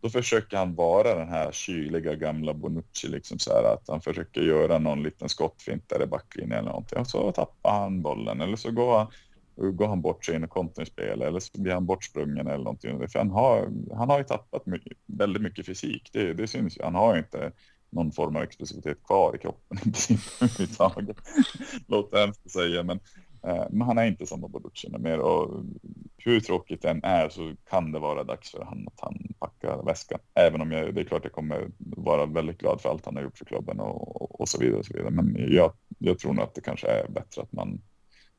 då försöker han vara den här kyliga gamla Bonucci, liksom så här att han försöker göra någon liten skottfint där i backlinjen eller någonting och så tappar han bollen eller så går han, går han bort sig in i kontringsspel eller så blir han bortsprungen eller någonting. För han har, han har ju tappat mycket, väldigt mycket fysik, det, det syns ju. Han har ju inte någon form av explosivitet kvar i kroppen överhuvudtaget. Låter hemskt att säga, men Eh, men han är inte samma Bonucci mer och hur tråkigt den är så kan det vara dags för han att han packar väskan. Även om jag, det är klart jag kommer vara väldigt glad för allt han har gjort för klubben och, och så vidare. Och så vidare. Men jag, jag tror nog att det kanske är bättre att man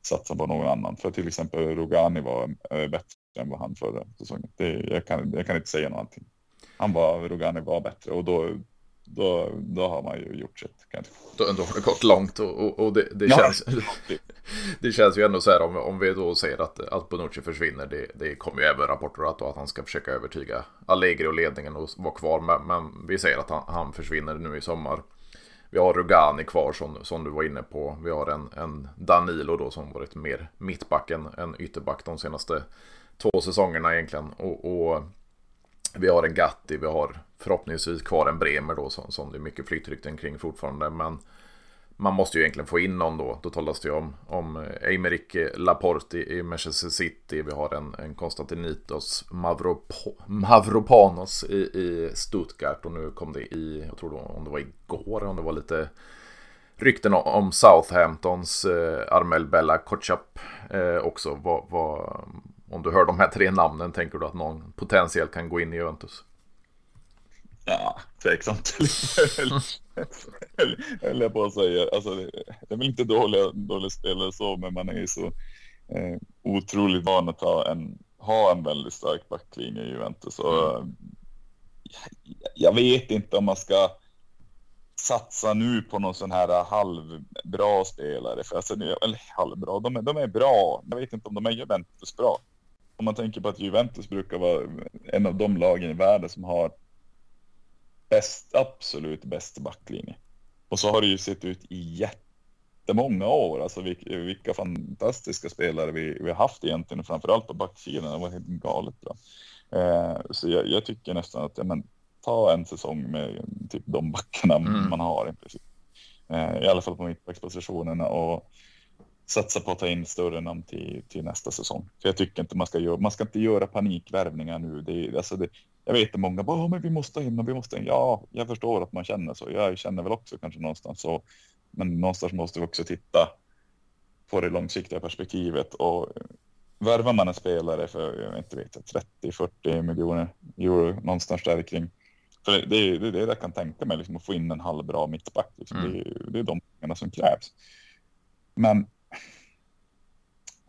satsar på någon annan. För till exempel Rogani var eh, bättre än vad han förra säsongen. Det, jag, kan, jag kan inte säga någonting. Han var, Rogani var bättre och då då, då har man ju gjort sitt. Kanske. Då, då har det gått långt och, och, och det, det, känns, det känns ju ändå så här om, om vi då säger att, att Bonucci försvinner. Det, det kommer ju även rapporter att, att han ska försöka övertyga Allegri och ledningen och vara kvar. Men, men vi säger att han, han, försvinner nu i sommar. Vi har Rugani kvar som, som du var inne på. Vi har en, en Danilo då som varit mer mittback än, än ytterback de senaste två säsongerna egentligen. och, och vi har en Gatti, vi har förhoppningsvis kvar en Bremer då som, som det är mycket flyttrykten kring fortfarande. Men man måste ju egentligen få in någon då. Då talas det ju om, om eh, Eimerick eh, Laporte i Manchester City. Vi har en, en Konstantinitos Mavropo, Mavropanos i, i Stuttgart. Och nu kom det i, jag tror då, om det var igår, om det var lite rykten om Southamptons eh, Armel Bella Kotchap eh, också. Vad, vad, om du hör de här tre namnen, tänker du att någon potentiellt kan gå in i Juventus? Ja, tveksamt. Höll jag på att säga. Alltså, det är väl inte dåliga, dåliga spelare så, men man är ju så eh, otroligt van att ha en, ha en väldigt stark backlinje i Juventus. Och, mm. jag vet inte om man ska satsa nu på någon sån här halvbra spelare. För alltså, eller halvbra, de är, de är bra. Jag vet inte om de är Juventus bra om man tänker på att Juventus brukar vara en av de lagen i världen som har bäst, absolut bäst backlinje. Och så har det ju sett ut i jättemånga år. Alltså vilka, vilka fantastiska spelare vi, vi har haft egentligen, framförallt på backsidan. Det var helt galet bra. Eh, så jag, jag, tycker nästan att, ja, men, ta en säsong med typ de backarna mm. man har i princip. Eh, I alla fall på mittbackspositionerna och satsa på att ta in större namn till, till nästa säsong. För jag tycker inte man ska göra, man ska inte göra panikvärvningar nu. Det, alltså det, jag vet att många bara, men vi måste in och vi måste in. Ja, jag förstår att man känner så. Jag känner väl också kanske någonstans så. Men någonstans måste vi också titta på det långsiktiga perspektivet och värvar man en spelare för, jag vet inte, 30-40 miljoner euro någonstans där kring. För det, det, det är det jag kan tänka mig, liksom, att få in en halvbra mittback. Liksom. Mm. Det, det, är de pengarna som krävs. Men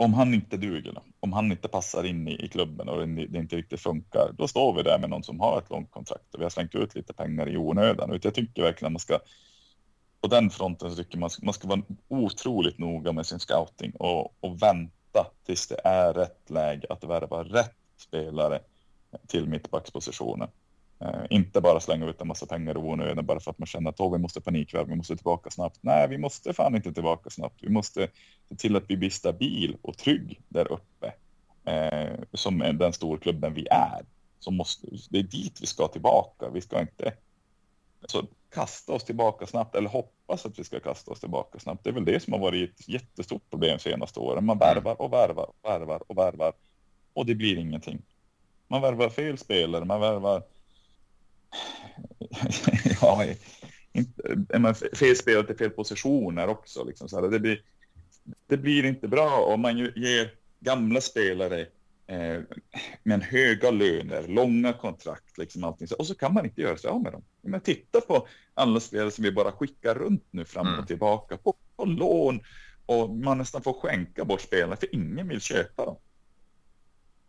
om han inte duger, om han inte passar in i, i klubben och det, det, inte riktigt funkar, då står vi där med någon som har ett långt kontrakt och vi har slängt ut lite pengar i onödan. Jag tycker verkligen att man ska på den fronten så tycker man, man ska vara otroligt noga med sin scouting och, och vänta tills det är rätt läge att värva rätt spelare till mittbackspositionen. Eh, inte bara slänga ut en massa pengar i onödan bara för att man känner att oh, vi måste panikvärva, vi måste tillbaka snabbt. Nej, vi måste fan inte tillbaka snabbt. Vi måste se till att vi blir stabil och trygg där uppe. Eh, som den storklubben vi är. Så måste, det är dit vi ska tillbaka. Vi ska inte alltså, kasta oss tillbaka snabbt eller hoppas att vi ska kasta oss tillbaka snabbt. Det är väl det som har varit ett jättestort problem de senaste åren. Man värvar och värvar och värvar och värvar och det blir ingenting. Man värvar fel spelare, man värvar ja, inte, man fel spelare till fel positioner också. Liksom, så här. Det, blir, det blir inte bra om man ger gamla spelare eh, med höga löner, långa kontrakt, liksom allting. och så kan man inte göra sig av med dem. Men titta på alla spelare som vi bara skickar runt nu fram och mm. tillbaka på, på lån och man nästan får skänka bort spelare för ingen vill köpa dem.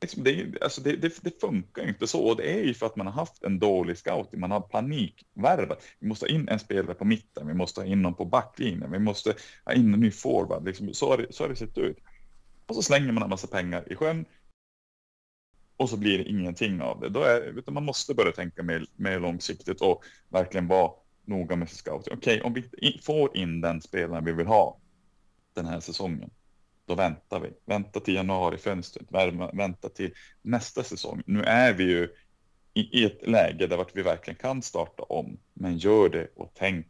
Liksom det, alltså det, det, det, funkar inte så och det är ju för att man har haft en dålig scouting. Man har panikvärvat. Vi måste ha in en spelare på mitten, vi måste ha in någon på backlinjen, vi måste ha in en ny forward. Liksom, så, har det, så har det sett ut. Och så slänger man en massa pengar i sjön och så blir det ingenting av det. Då är, utan man måste börja tänka mer, mer långsiktigt och verkligen vara noga med sin scouting. Okej, okay, om vi får in den spelaren vi vill ha den här säsongen, då väntar vi. Vänta till januarifönstret, vänta till nästa säsong. Nu är vi ju i, ett läge där vi verkligen kan starta om, men gör det och tänk.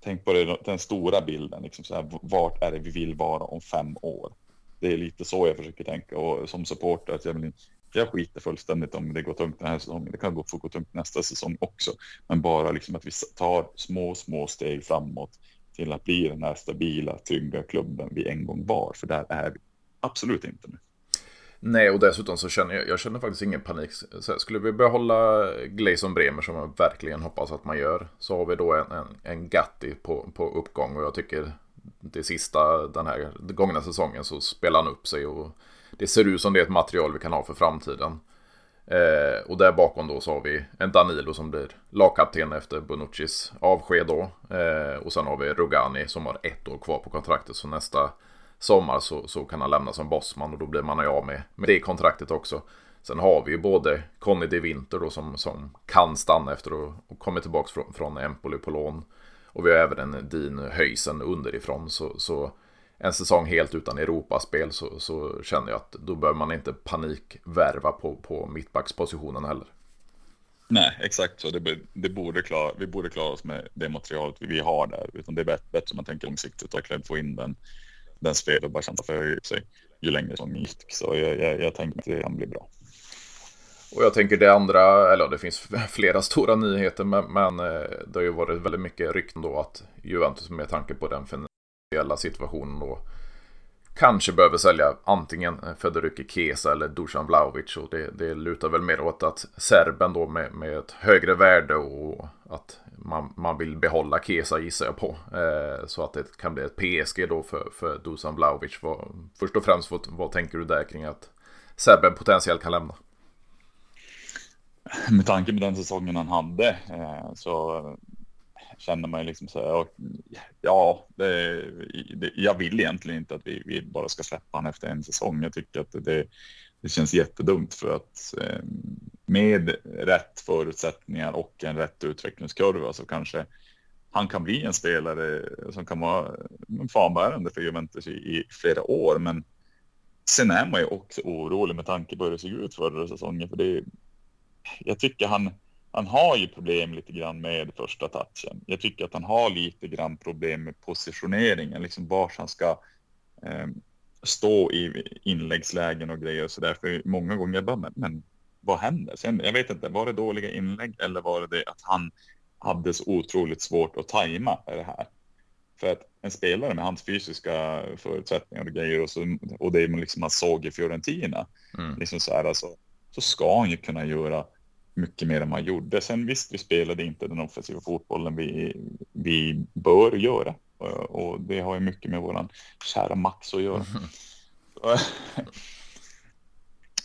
Tänk på det, den stora bilden, liksom så här, vart är det vi vill vara om fem år? Det är lite så jag försöker tänka och som supporter att jag vill jag skiter fullständigt om det går tungt den här säsongen. Det kan gå, få gå tungt nästa säsong också, men bara liksom att vi tar små, små steg framåt till att bli den här stabila, trygga klubben vi en gång var. För där är vi absolut inte nu. Nej, och dessutom så känner jag, jag känner faktiskt ingen panik. Så skulle vi behålla Gleison Bremer som jag verkligen hoppas att man gör. Så har vi då en, en, en Gatti på, på uppgång och jag tycker det sista den här gångna säsongen så spelar han upp sig och det ser ut som det är ett material vi kan ha för framtiden. Eh, och där bakom då så har vi en Danilo som blir lagkapten efter Bonuccis avsked då. Eh, och sen har vi Rugani som har ett år kvar på kontraktet. Så nästa sommar så, så kan han lämna som bossman och då blir man av med, med det kontraktet också. Sen har vi ju både Conny de Winter då som, som kan stanna efter och, och kommit tillbaka från, från Empoli på lån. Och vi har även en Dean Höjsen underifrån. Så, så en säsong helt utan Europaspel så, så känner jag att då behöver man inte panikvärva på, på mittbackspositionen heller. Nej, exakt så. Det, det borde klara, vi borde klara oss med det materialet vi har där. Utan det är bättre, bättre om man tänker långsiktigt och verkligen få in den, den bara känna för sig ju längre säsongen gick. Så jag, jag, jag tänker att det kan bli bra. Och jag tänker det andra, eller det finns flera stora nyheter, men, men eh, det har ju varit väldigt mycket rykten då att Juventus med tanke på den finansiella situationen då kanske behöver sälja antingen Federico Kesa eller Dusan Vlahovic och det, det lutar väl mer åt att serben då med, med ett högre värde och att man, man vill behålla Kesa gissar jag på. Eh, så att det kan bli ett PSG då för, för Dusan Vlahovic. Vad, först och främst vad, vad tänker du där kring att serben potentiellt kan lämna? Med tanke på den säsongen han hade eh, så känner man ju liksom så här, ja, det, det, jag vill egentligen inte att vi, vi, bara ska släppa honom efter en säsong. Jag tycker att det, det känns jättedumt för att eh, med rätt förutsättningar och en rätt utvecklingskurva så kanske han kan bli en spelare som kan vara fanbärande för Juventus i, i flera år. Men sen är man ju också orolig med tanke på hur det såg ut förra säsongen. För det, jag tycker han, han har ju problem lite grann med första touchen. Jag tycker att han har lite grann problem med positioneringen, liksom var han ska eh, stå i inläggslägen och grejer. Så därför många gånger bara, men, men vad händer? Sen, jag vet inte, var det dåliga inlägg eller var det det att han hade så otroligt svårt att tajma det här? För att en spelare med hans fysiska förutsättningar och grejer och, så, och det man liksom man såg i Fiorentina, mm. liksom så här, alltså, så ska han ju kunna göra mycket mer än man gjorde. Sen visst, vi spelade inte den offensiva fotbollen vi, vi bör göra. Och det har ju mycket med våran kära Max att göra. Mm.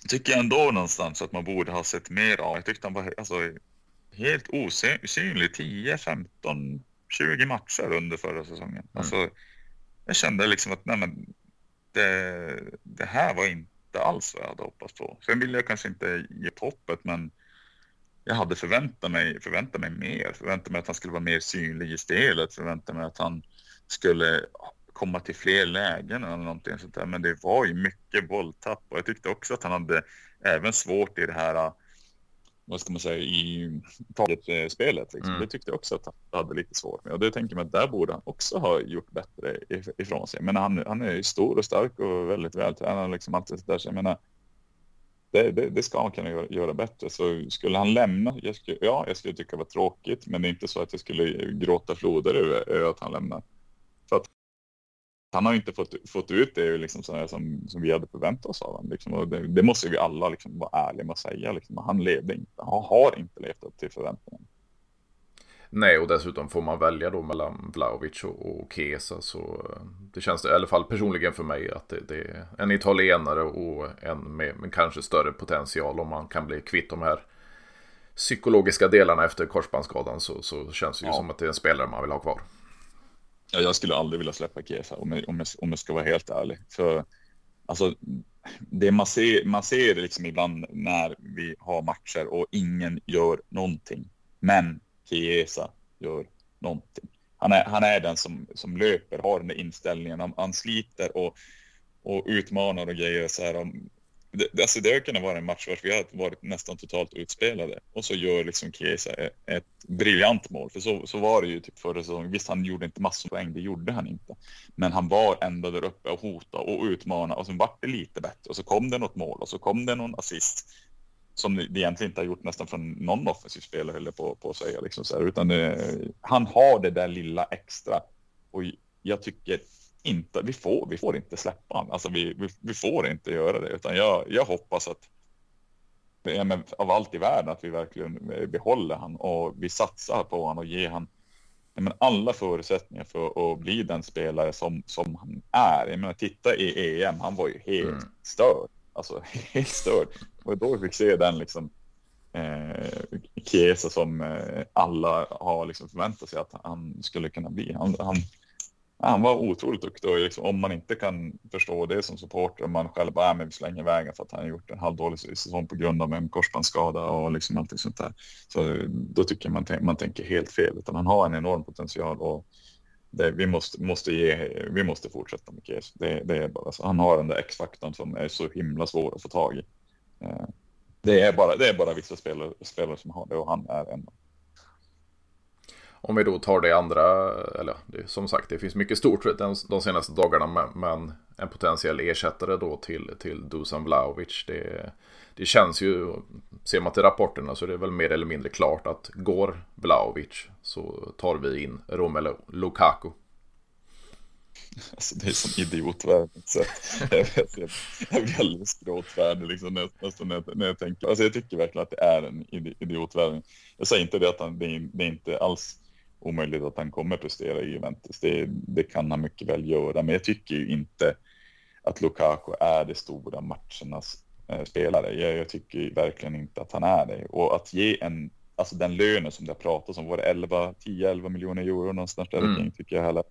tycker jag ändå någonstans att man borde ha sett mer av. Jag tyckte han var alltså, helt osynlig 10, 15, 20 matcher under förra säsongen. Mm. Alltså, jag kände liksom att nej, men det, det här var inte alls vad jag hade hoppats på. Sen vill jag kanske inte ge upp hoppet, men jag hade förväntat mig, förväntat mig mer, förväntat mig att han skulle vara mer synlig i spelet, förväntat mig att han skulle komma till fler lägen eller någonting sånt där. Men det var ju mycket bolltapp och jag tyckte också att han hade även svårt i det här, vad ska man säga, i taget-spelet. Liksom. Mm. Det tyckte jag också att han hade lite svårt med och det tänker man att där borde han också ha gjort bättre ifrån sig. Men han, han är ju stor och stark och väldigt vältränad liksom allt det där. Så jag menar, det, det, det, ska han kunna göra, göra, bättre. Så skulle han lämna, jag skulle, ja, jag skulle tycka det var tråkigt, men det är inte så att jag skulle gråta floder över, över att han lämnar. För att han har inte fått, fått ut det liksom som, som vi hade förväntat oss av honom. Liksom. Och det, det, måste vi alla liksom vara ärliga med att säga. Liksom. Han levde inte, han har inte levt upp till förväntningarna. Nej, och dessutom får man välja då mellan Vlaovic och, och Kesa så det känns det, i alla fall personligen för mig att det, det är en italienare och en med, med, kanske större potential om man kan bli kvitt de här psykologiska delarna efter korsbandsskadan så, så känns det ju ja. som att det är en spelare man vill ha kvar. Ja, jag skulle aldrig vilja släppa Kesa om jag, om jag, om jag ska vara helt ärlig. För alltså, det man ser, man ser liksom ibland när vi har matcher och ingen gör någonting. Men Chiesa gör någonting. Han är, han är den som, som löper, har den där inställningen. Han, han sliter och, och utmanar och grejer. Så här, om, det, alltså det har kunnat vara en match vars vi har varit nästan totalt utspelade och så gör liksom Chiesa ett, briljant mål. För så, så var det ju typ förra säsongen. Visst, han gjorde inte massor av poäng, det gjorde han inte. Men han var ändå där uppe och hotade och utmanade och sen vart det lite bättre och så kom det något mål och så kom det någon assist som det egentligen inte har gjort nästan från någon offensiv spelare heller på, på att säga. Liksom så här, utan det, han har det där lilla extra. Och jag tycker inte, vi får, vi får inte släppa honom. Alltså vi, vi, vi, får inte göra det. Utan jag, jag hoppas att, ja, men av allt i världen, att vi verkligen behåller han och vi satsar på honom och ger han ja, men alla förutsättningar för att bli den spelare som, som han är. Jag menar, titta i EM, han var ju helt mm. störd. Alltså helt störd. Och då fick se den liksom eh, Chiesa som eh, alla har liksom förväntat sig att han skulle kunna bli. Han, han, han var otroligt duktig och liksom, om man inte kan förstå det som supporter, om man själv bara, äh, men vi slänger vägen för att han har gjort en halvdålig säsong på grund av en korsbandsskada och liksom allting sånt där. Så då tycker man man tänker helt fel, utan han har en enorm potential och det, vi, måste, måste ge, vi måste fortsätta med Kees. Det, det är bara. Han har den där X-faktorn som är så himla svår att få tag i. Eh, det är bara, det är bara vissa spelare, spelare som har det och han är en. av om vi då tar det andra, eller det, som sagt det finns mycket stort de, de senaste dagarna men en potentiell ersättare då till, till Dusan Vlahovic. Det, det känns ju, ser man till rapporterna så är det väl mer eller mindre klart att går Vlahovic så tar vi in Romelu Lukaku. Alltså det är som idiotvärde. Så jag, vet, jag blir alldeles gråtvärdig liksom, när, alltså, när, när jag tänker. Alltså jag tycker verkligen att det är en idiotvärde. Jag säger inte det att han, det, är, det är inte alls omöjligt att han kommer prestera i Juventus. Det, det kan han mycket väl göra, men jag tycker ju inte att Lukaku är det stora matchernas eh, spelare. Jag, jag, tycker verkligen inte att han är det. Och att ge en, alltså den lönen som det har pratats om, var det 11, 10-11 miljoner euro någonstans där mm. kring tycker jag heller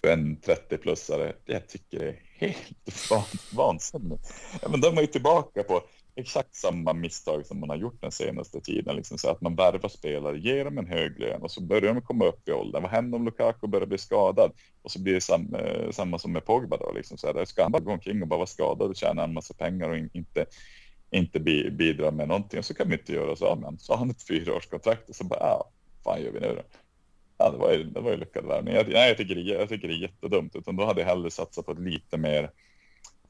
för en 30-plussare. Jag tycker det är helt vansinnigt. Ja, men de är ju tillbaka på exakt samma misstag som man har gjort den senaste tiden. Liksom så att man värvar spelare, ger dem en hög lön och så börjar de komma upp i åldern. Vad händer om Lukaku börjar bli skadad? Och så blir det samma, eh, samma som med Pogba då. Liksom så här, ska han bara gå omkring och bara vara skadad och tjäna en massa pengar och inte, inte bidra med någonting? Och så kan vi inte göra så. Men så har han ett fyraårskontrakt och så bara, ja, fan gör vi nu då? Ja, det var ju, det var ju lyckad värvning. Jag, jag, tycker det, jag tycker det är jättedumt. Utan då hade jag hellre satsat på ett lite mer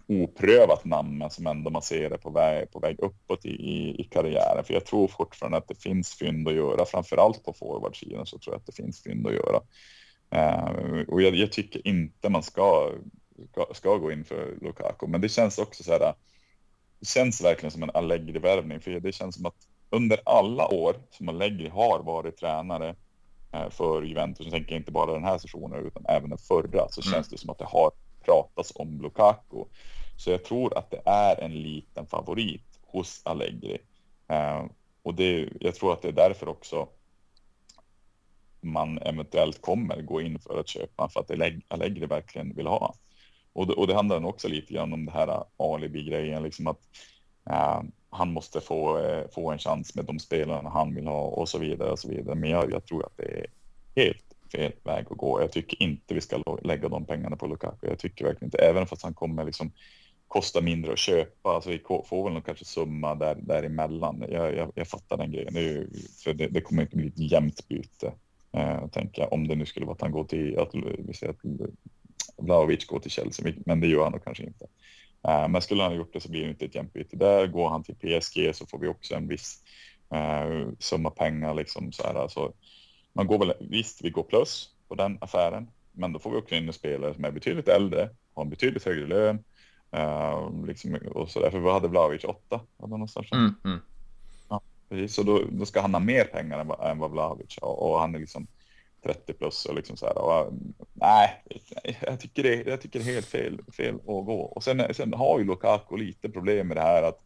oprövat namn, men som ändå man ser det på väg, på väg uppåt i, i, i karriären. För jag tror fortfarande att det finns fynd att göra. Framför allt på forwardsidan så tror jag att det finns fynd att göra. Uh, och jag, jag, tycker inte man ska, ska, ska, gå in för Lukaku, men det känns också så här. Det känns verkligen som en Allegri-värvning, för det känns som att under alla år som Allegri har varit tränare Eh, för Juventus. Jag tänker inte bara den här sessionen utan även den förra så mm. känns det som att det har pratas om Lukaku. Så jag tror att det är en liten favorit hos Allegri. Eh, och det, jag tror att det är därför också man eventuellt kommer gå in för att köpa för att Allegri verkligen vill ha. Och det, och det handlar också lite grann om det här eh, alibi-grejen, liksom att eh, han måste få, eh, få en chans med de spelarna han vill ha och så vidare och så vidare. Men jag, jag tror att det är helt fel väg att gå. Jag tycker inte vi ska lägga de pengarna på Lukaku. Jag tycker verkligen inte, även fast han kommer liksom kosta mindre att köpa. Alltså vi får väl någon kanske summa där, däremellan. Jag, jag, jag fattar den grejen. Det, ju, för det, det, kommer inte bli ett jämnt byte. Eh, tänker jag. Om det nu skulle vara att han går till, att vi säger att Vlahovic går till Chelsea, men det gör han nog kanske inte. Eh, men skulle han ha gjort det så blir det inte ett jämnt byte där. Går han till PSG så får vi också en viss eh, summa pengar liksom så här. Alltså, man går väl visst, vi går plus på den affären, men då får vi också in en spelare som är betydligt äldre, har en betydligt högre lön. Uh, liksom, och så därför hade Vlahovic åtta. Någonstans. Mm, mm. Ja, precis. Så då, då, ska han ha mer pengar än, än vad Vlahovic har och han är liksom 30 plus och liksom så här. Och, nej, jag tycker det, jag tycker det är helt fel, fel att gå. Och sen, sen har ju Lukaku lite problem med det här att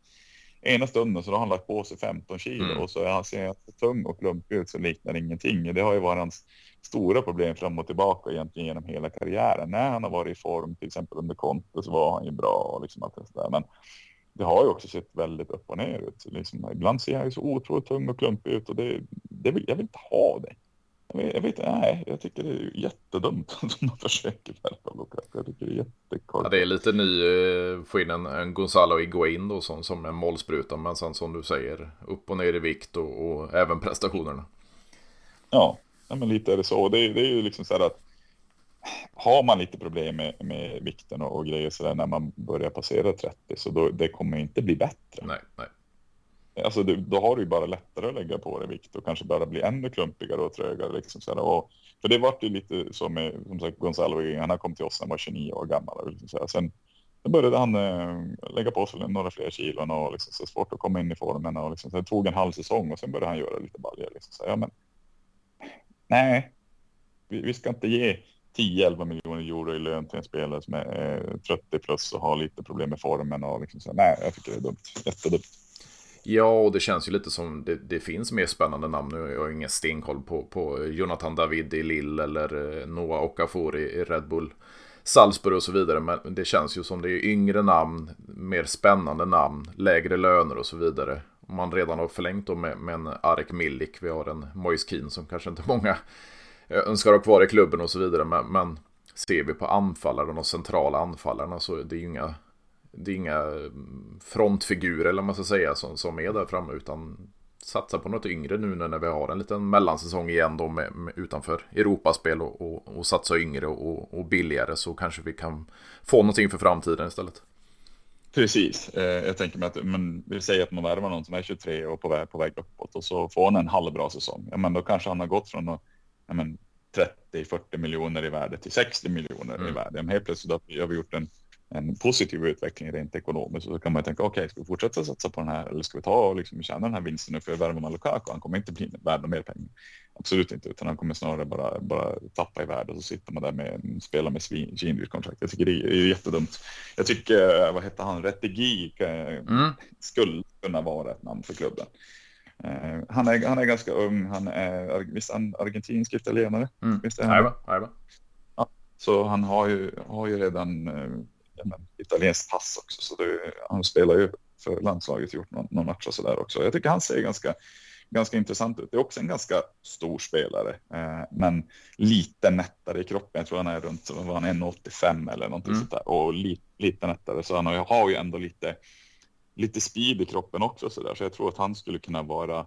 ena stunden så har han lagt på sig 15 kilo mm. och så är han ser tung och klumpig ut så liknar ingenting. Det har ju varit hans stora problem fram och tillbaka egentligen genom hela karriären. När han har varit i form, till exempel under Conte, så var han ju bra och liksom allt det där. Men det har ju också sett väldigt upp och ner ut. Liksom, ibland ser han ju så otroligt tung och klumpig ut och det, det vill, jag vill inte ha det. Jag vet, nej, jag tycker det är jättedumt att de försöker värva Lukaku. Jag tycker det är jättekorkat. Ja, det är lite ny, eh, få in en, en Gonzalo Iguain då som, som en målspruta. Men sen som du säger, upp och ner i vikt och, och även prestationerna. Ja, ja, men lite är det så. Det, det är ju liksom så här att har man lite problem med, med vikten och, och grejer så där när man börjar passera 30 så då, det kommer inte bli bättre. Nej, nej. Alltså du, då har du ju bara lättare att lägga på dig vikt och kanske bara bli ännu klumpigare och trögare. Liksom så och, för det vart ju lite så med som sagt, Gonzalo, han kom till oss när han var 29 år gammal. Och liksom så Sen, sen började han eh, lägga på sig några fler kilon och liksom så svårt att komma in i formen. Och liksom, så det tog en halv säsong och sen började han göra lite baljor. Liksom så ja, men, nej, vi, vi ska inte ge 10-11 miljoner euro i lön till en spelare som är eh, 30 plus och har lite problem med formen. Och liksom så, nej, jag tycker det är dumt. Jättedumt. Ja, och det känns ju lite som det, det finns mer spännande namn nu. Jag har ingen stenkoll på, på Jonathan David i Lille eller eh, Noah Okafor i, i Red Bull. Salzburg och så vidare. Men det känns ju som det är yngre namn, mer spännande namn, lägre löner och så vidare. Om man redan har förlängt då med, med en Arek Milik, vi har en Moise Keane som kanske inte många eh, önskar ha kvar i klubben och så vidare. Men, men ser vi på anfallare, de centrala anfallarna så är det ju inga det är inga frontfigurer eller man ska säga som, som är där framme utan satsa på något yngre nu när vi har en liten mellansäsong igen då med, med utanför Europaspel och, och, och satsa yngre och, och, billigare så kanske vi kan få någonting för framtiden istället. Precis, eh, jag tänker mig att men vi säger att man värvar någon som är 23 och på väg, på väg uppåt och så får han en halvbra säsong. Ja, men då kanske han har gått från att, ja, 30-40 miljoner i värde till 60 miljoner mm. i värde. Men helt plötsligt har vi gjort en en positiv utveckling rent ekonomiskt. Så kan man tänka, okej, okay, ska vi fortsätta satsa på den här eller ska vi ta och liksom tjäna den här vinsten nu för att värva Lukaku? Han kommer inte bli värd mer pengar. Absolut inte, utan han kommer snarare bara, bara tappa i värde och så sitter man där med en spelare med svindyrt kontrakt. Jag tycker det är jättedumt. Jag tycker, eh, vad hette han, Retegi mm. skulle kunna vara ett namn för klubben. Uh, han, är, han är ganska ung, han är visst han argentinsk italienare? Mm. Visst är han? Ajba, Ja, så han har ju, har ju redan men, italienskt pass också, så det, han spelar ju för landslaget, gjort någon, någon match och så där också. Jag tycker han ser ganska, ganska intressant ut. Det är också en ganska stor spelare, eh, men lite nättare i kroppen. Jag tror han är runt var han 1,85 eller någonting mm. sånt där och li, lite nättare, så han har, har ju ändå lite lite speed i kroppen också så där, så jag tror att han skulle kunna vara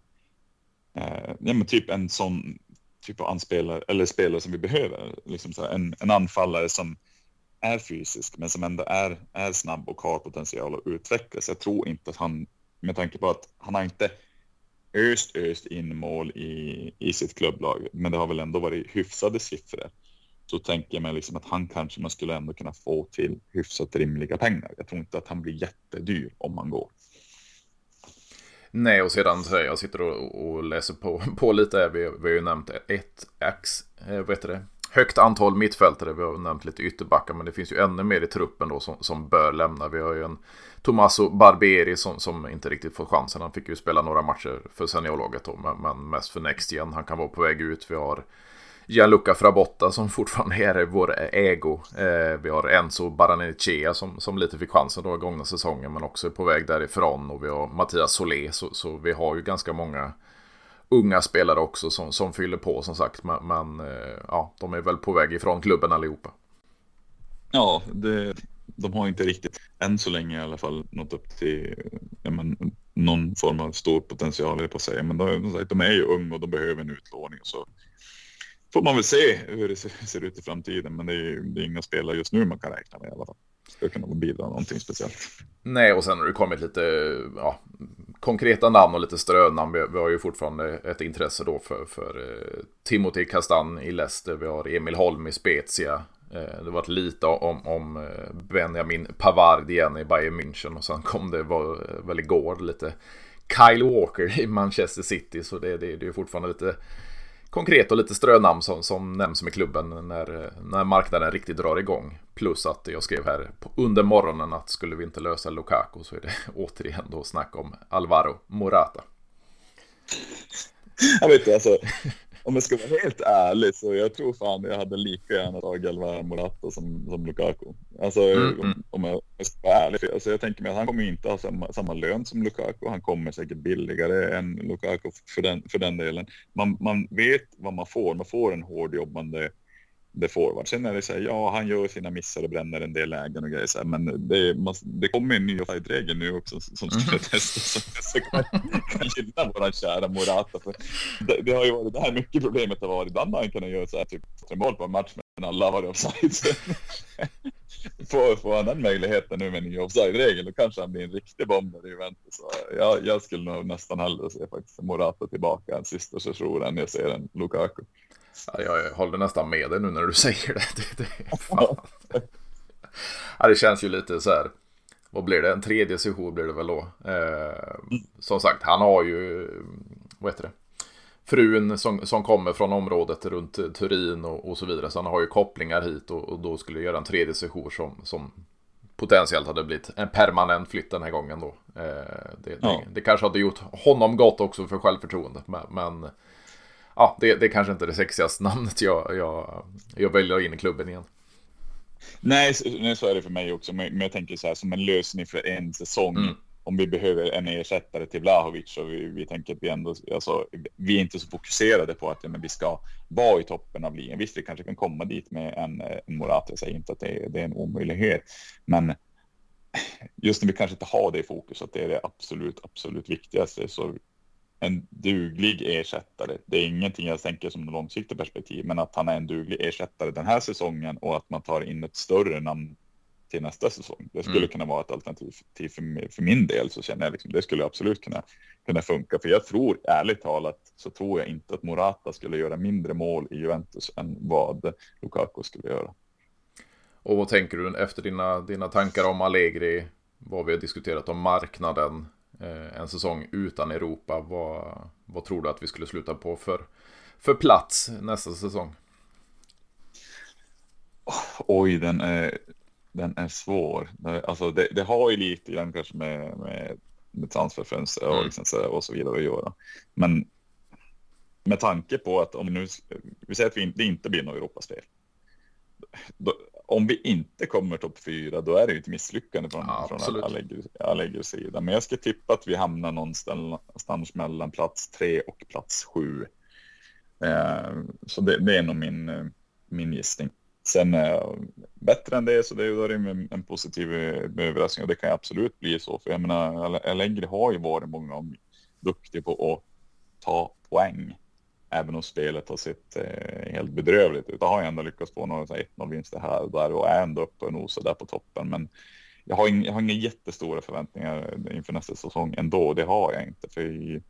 eh, ja, men typ en sån typ av anspelare eller spelare som vi behöver, liksom så här, en, en anfallare som är fysisk men som ändå är, är snabb och har potential att utvecklas. Jag tror inte att han, med tanke på att han har inte öst öst in mål i, i sitt klubblag, men det har väl ändå varit hyfsade siffror. Så tänker jag mig liksom att han kanske man skulle ändå kunna få till hyfsat rimliga pengar. Jag tror inte att han blir jättedyr om man går. Nej, och sedan så jag sitter och, och läser på, på lite. Vi, vi har ju nämnt ett X, eh, vad heter det? Högt antal mittfältare. Vi har nämnt lite ytterbackar, men det finns ju ännu mer i truppen då som, som bör lämna. Vi har ju en Tommaso Barberi som, som inte riktigt fått chansen. Han fick ju spela några matcher för seniorlaget då, men, men mest för Next igen. Han kan vara på väg ut. Vi har Gianluca Frabotta som fortfarande är vår ägo. Eh, vi har Enzo Baranichea som, som lite fick chansen då gångna säsongen men också är på väg därifrån. Och vi har Mattias Solé så, så vi har ju ganska många unga spelare också som, som fyller på som sagt. Men, men eh, ja, de är väl på väg ifrån klubben allihopa. Ja, det, de har inte riktigt än så länge i alla fall nått upp till ja, men, någon form av stor potential på sig. Men de, de är ju unga och de behöver en utlåning. Så får man väl se hur det ser ut i framtiden. Men det är, det är inga spelare just nu man kan räkna med i alla fall. Ska kunna bidra någonting speciellt. Nej, och sen har det kommit lite ja, konkreta namn och lite strönamn. Vi, vi har ju fortfarande ett intresse då för, för eh, Timothy Kastan i Leicester. Vi har Emil Holm i Spezia. Eh, det varit lite om, om eh, Benjamin Pavard igen i Bayern München. Och sen kom det var, väl igår lite Kyle Walker i Manchester City. Så det, det, det är fortfarande lite konkret och lite strönamn som, som nämns med klubben när, när marknaden riktigt drar igång. Plus att jag skrev här under morgonen att skulle vi inte lösa Lukaku så är det återigen då snack om Alvaro Morata. Jag vet inte, alltså om jag ska vara helt ärlig så jag tror fan jag hade lika gärna tagit Alvaro Morata som, som Lukaku. Alltså mm, om, mm. om, jag, ska vara ärlig. Alltså, jag tänker mig att han kommer inte ha samma, samma lön som Lukaku. Han kommer säkert billigare än Lukaku för den, för den delen. Man, man vet vad man får. Man får en hård det forward. Sen är det så här, ja, han gör sina missar och bränner en del lägen och grejer så här, men det, man, det kommer en ny offside-regel nu också som ska mm. testas. Så kan, kan gynna våran kära Morata. För det, det, har ju varit det här mycket problemet har varit. Ibland har han kunnat göra så här, typ tre mål på en match, men alla har varit offside. får, får han den möjligheten nu med en ny offside-regel, då kanske han blir en riktig bomb i Juventus. Jag, jag skulle nog nästan hellre se faktiskt Morata tillbaka en sista session än jag ser en Lukaku. Ja, jag håller nästan med dig nu när du säger det. det, det, ja, det känns ju lite så här. Vad blir det? En tredje session blir det väl då. Eh, som sagt, han har ju, vad heter det? Frun som, som kommer från området runt Turin och, och så vidare. Så han har ju kopplingar hit och, och då skulle göra en tredje session som, som potentiellt hade blivit en permanent flytt den här gången då. Eh, det, ja. det, det, kanske hade gjort honom gott också för självförtroendet. Men, men ja, det, det är kanske inte det sexigaste namnet jag, jag, jag väljer in i klubben igen. Nej, så, nej, så är det för mig också. Men jag tänker så här som en lösning för en säsong. Mm. Om vi behöver en ersättare till Vlahovic och vi, vi tänker att vi ändå, alltså, vi är inte så fokuserade på att ja, men vi ska vara i toppen av ligan. Visst, vi kanske kan komma dit med en, en Morata. Jag säger inte att det, det är en omöjlighet, men just när vi kanske inte har det i fokus, att det är det absolut, absolut viktigaste, så en duglig ersättare. Det är ingenting jag tänker som långsiktigt perspektiv, men att han är en duglig ersättare den här säsongen och att man tar in ett större namn till nästa säsong. Det skulle mm. kunna vara ett alternativ för, för min del så känner jag liksom det skulle absolut kunna kunna funka. För jag tror ärligt talat så tror jag inte att Morata skulle göra mindre mål i Juventus än vad Lukaku skulle göra. Och vad tänker du efter dina, dina tankar om Allegri? Vad vi har diskuterat om marknaden en säsong utan Europa. Vad, vad tror du att vi skulle sluta på för, för plats nästa säsong? Oj, den är, den är svår. Alltså det, det har ju lite grann kanske med, med, med transferfönster och, mm. liksom så, och så vidare att göra. Men med tanke på att om nu, vi säger att vi, det inte blir något Europaspel. Då, om vi inte kommer topp fyra, då är det ju ett misslyckande från, ja, från Allegris sida. Men jag ska tippa att vi hamnar någonstans mellan plats tre och plats sju. Eh, så det, det, är nog min, min gissning. Sen eh, bättre än det så det är en, en positiv överraskning och det kan absolut bli så. För jag menar, Allegri har ju varit många gånger duktig på att ta poäng även om spelet har sett eh, helt bedrövligt ut. Jag har jag ändå lyckats få några 1-0 vinster här och där och är ändå uppe och nosar där på toppen. Men jag har, inga, jag har inga jättestora förväntningar inför nästa säsong ändå. Det har jag inte. För i,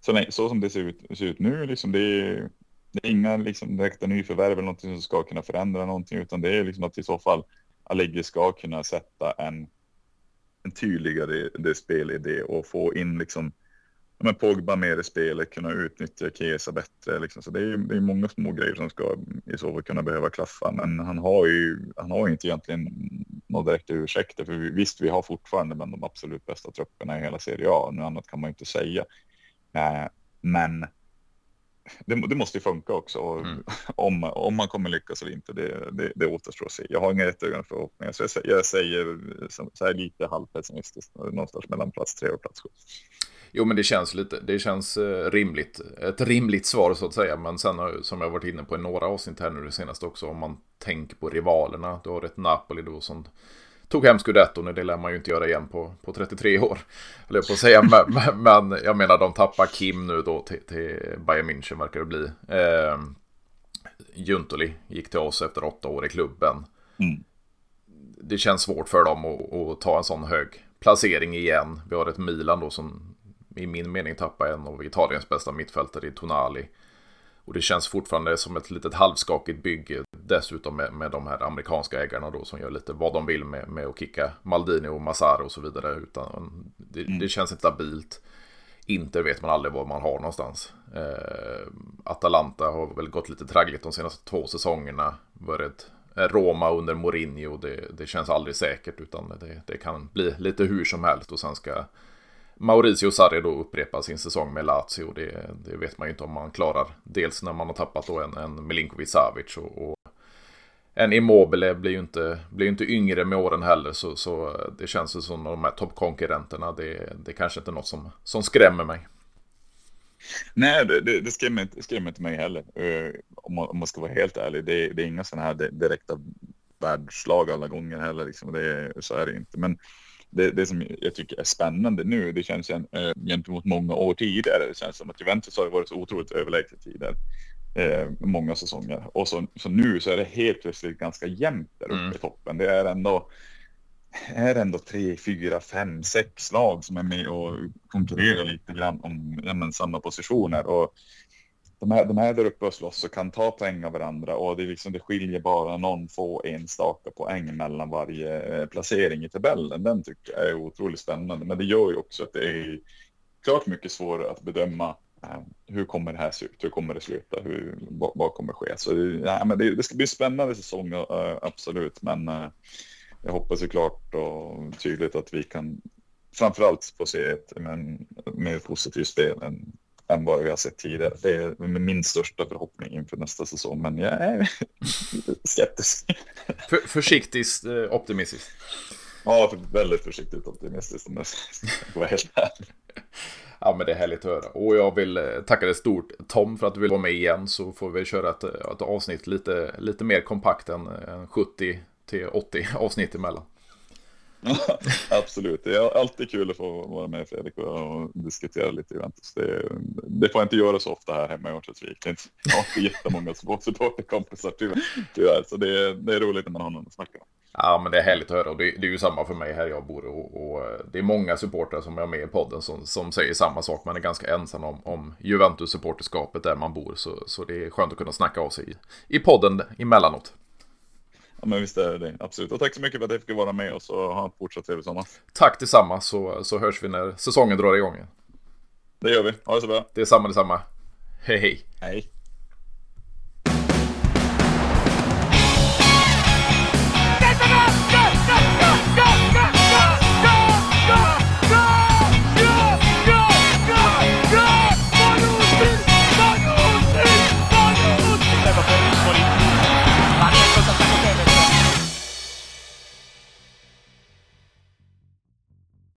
så, så som det ser ut, ser ut nu, liksom, det, är, det är inga liksom, direkta nyförvärv eller någonting som ska kunna förändra någonting, utan det är liksom att i så fall Allegri ska kunna sätta en, en tydligare det spelidé och få in liksom men Pogba mer i spelet, kunna utnyttja Kesa bättre. Liksom. Så det är, det är många små grejer som ska i så fall kunna behöva klaffa. Men han har ju, han har ju inte egentligen några direkta ursäkter. För visst, vi har fortfarande bland de absolut bästa trupperna i hela Serie A. Nu annat kan man ju inte säga. Eh, men det, det, måste ju funka också. Mm. Om, om man kommer lyckas eller inte, det, det, det återstår att se. Jag har inga jättehöga förhoppningar, så jag, jag säger så här lite halvpessimistiskt, någonstans mellan plats tre och plats sju. Jo, men det känns lite, det känns eh, rimligt. Ett rimligt svar så att säga. Men sen som jag varit inne på i några avsnitt här nu det senaste också. Om man tänker på rivalerna. Du har ett Napoli då som tog hem scudetton. Det lär man ju inte göra igen på, på 33 år. Eller på att säga. men, men, jag menar de tappar Kim nu då till, till Bayern München verkar det bli. Eh, Juntoli gick till oss efter åtta år i klubben. Mm. Det känns svårt för dem att, att ta en sån hög placering igen. Vi har ett Milan då som i min mening tappa en av Italiens bästa mittfältare i Tonali. Och det känns fortfarande som ett litet halvskakigt bygge. Dessutom med, med de här amerikanska ägarna då som gör lite vad de vill med, med att kicka Maldini och Massaro och så vidare. Utan det, mm. det känns inte stabilt. Inte vet man aldrig var man har någonstans. Eh, Atalanta har väl gått lite traggligt de senaste två säsongerna. Varit Roma under Mourinho. Det, det känns aldrig säkert utan det, det kan bli lite hur som helst. Och sen ska Mauricio Sarri då upprepar sin säsong med Lazio. Det, det, vet man ju inte om man klarar. Dels när man har tappat då en, en Milinkovic Savic och, och en Immobile blir ju inte, blir inte yngre med åren heller. Så, så eh, det känns ju som de här toppkonkurrenterna. Det, det kanske inte är något som, som skrämmer mig. Nej, det, det, det skrämmer, inte, skrämmer inte mig heller. Uh, om, man, om man ska vara helt ärlig. Det, det är inga sådana här direkta världslag alla gånger heller. Liksom. Det, så är det inte. Men det, det som jag tycker är spännande nu, det känns äh, gentemot många år tidigare. Det känns som att Juventus har varit så otroligt överlägset tidigare. Eh, många säsonger. Och så, så nu så är det helt plötsligt ganska jämnt där uppe mm. i toppen. Det är ändå, är ändå tre, fyra, fem, sex lag som är med och konkurrerar lite grann om ja, samma positioner. Och de här, de här där uppe och slåss och kan ta poäng av varandra och det, liksom, det skiljer bara någon få enstaka poäng mellan varje eh, placering i tabellen. Den tycker jag är otroligt spännande, men det gör ju också att det är klart mycket svårare att bedöma eh, hur kommer det här se ut? Hur kommer det sluta? Hur, vad, vad kommer ske? Så ja, men det, det ska bli en spännande säsong, uh, absolut. Men uh, jag hoppas ju klart och tydligt att vi kan framförallt få se ett men, mer positivt spel än än vad vi har sett tidigare. Det är min största förhoppning inför nästa säsong, men jag är skeptisk. För, försiktigt eh, optimistisk. Ja, väldigt försiktigt optimistisk om jag ska vara helt ärlig. Ja, men det är härligt att höra. Och jag vill eh, tacka dig stort Tom för att du vill vara med igen. Så får vi köra ett, ett avsnitt lite, lite mer kompakt än, än 70 till 80 avsnitt emellan. Absolut, det är alltid kul att få vara med Fredrik och diskutera lite Juventus. Det, det får jag inte göra så ofta här hemma i Örnsköldsvik. Jag har inte jättemånga supporterkompisar tyvärr, så det är, det är roligt när man har någon att snacka med. Ja, men det är härligt att höra och det, det, är ju samma för mig här jag bor och, och eh, det är många supportrar som är med i podden som, som säger samma sak. Man är ganska ensam om, om Juventus-supporterskapet där man bor, så, så det är skönt att kunna snacka av sig i, i podden emellanåt. Ja, men visst är det. Absolut. Och tack så mycket för att jag fick vara med och så ha en fortsatt trevlig sommar. Tack detsamma så, så hörs vi när säsongen drar igång. Det gör vi. Ha det så bra. Det är samma detsamma. Hej hej. Hej.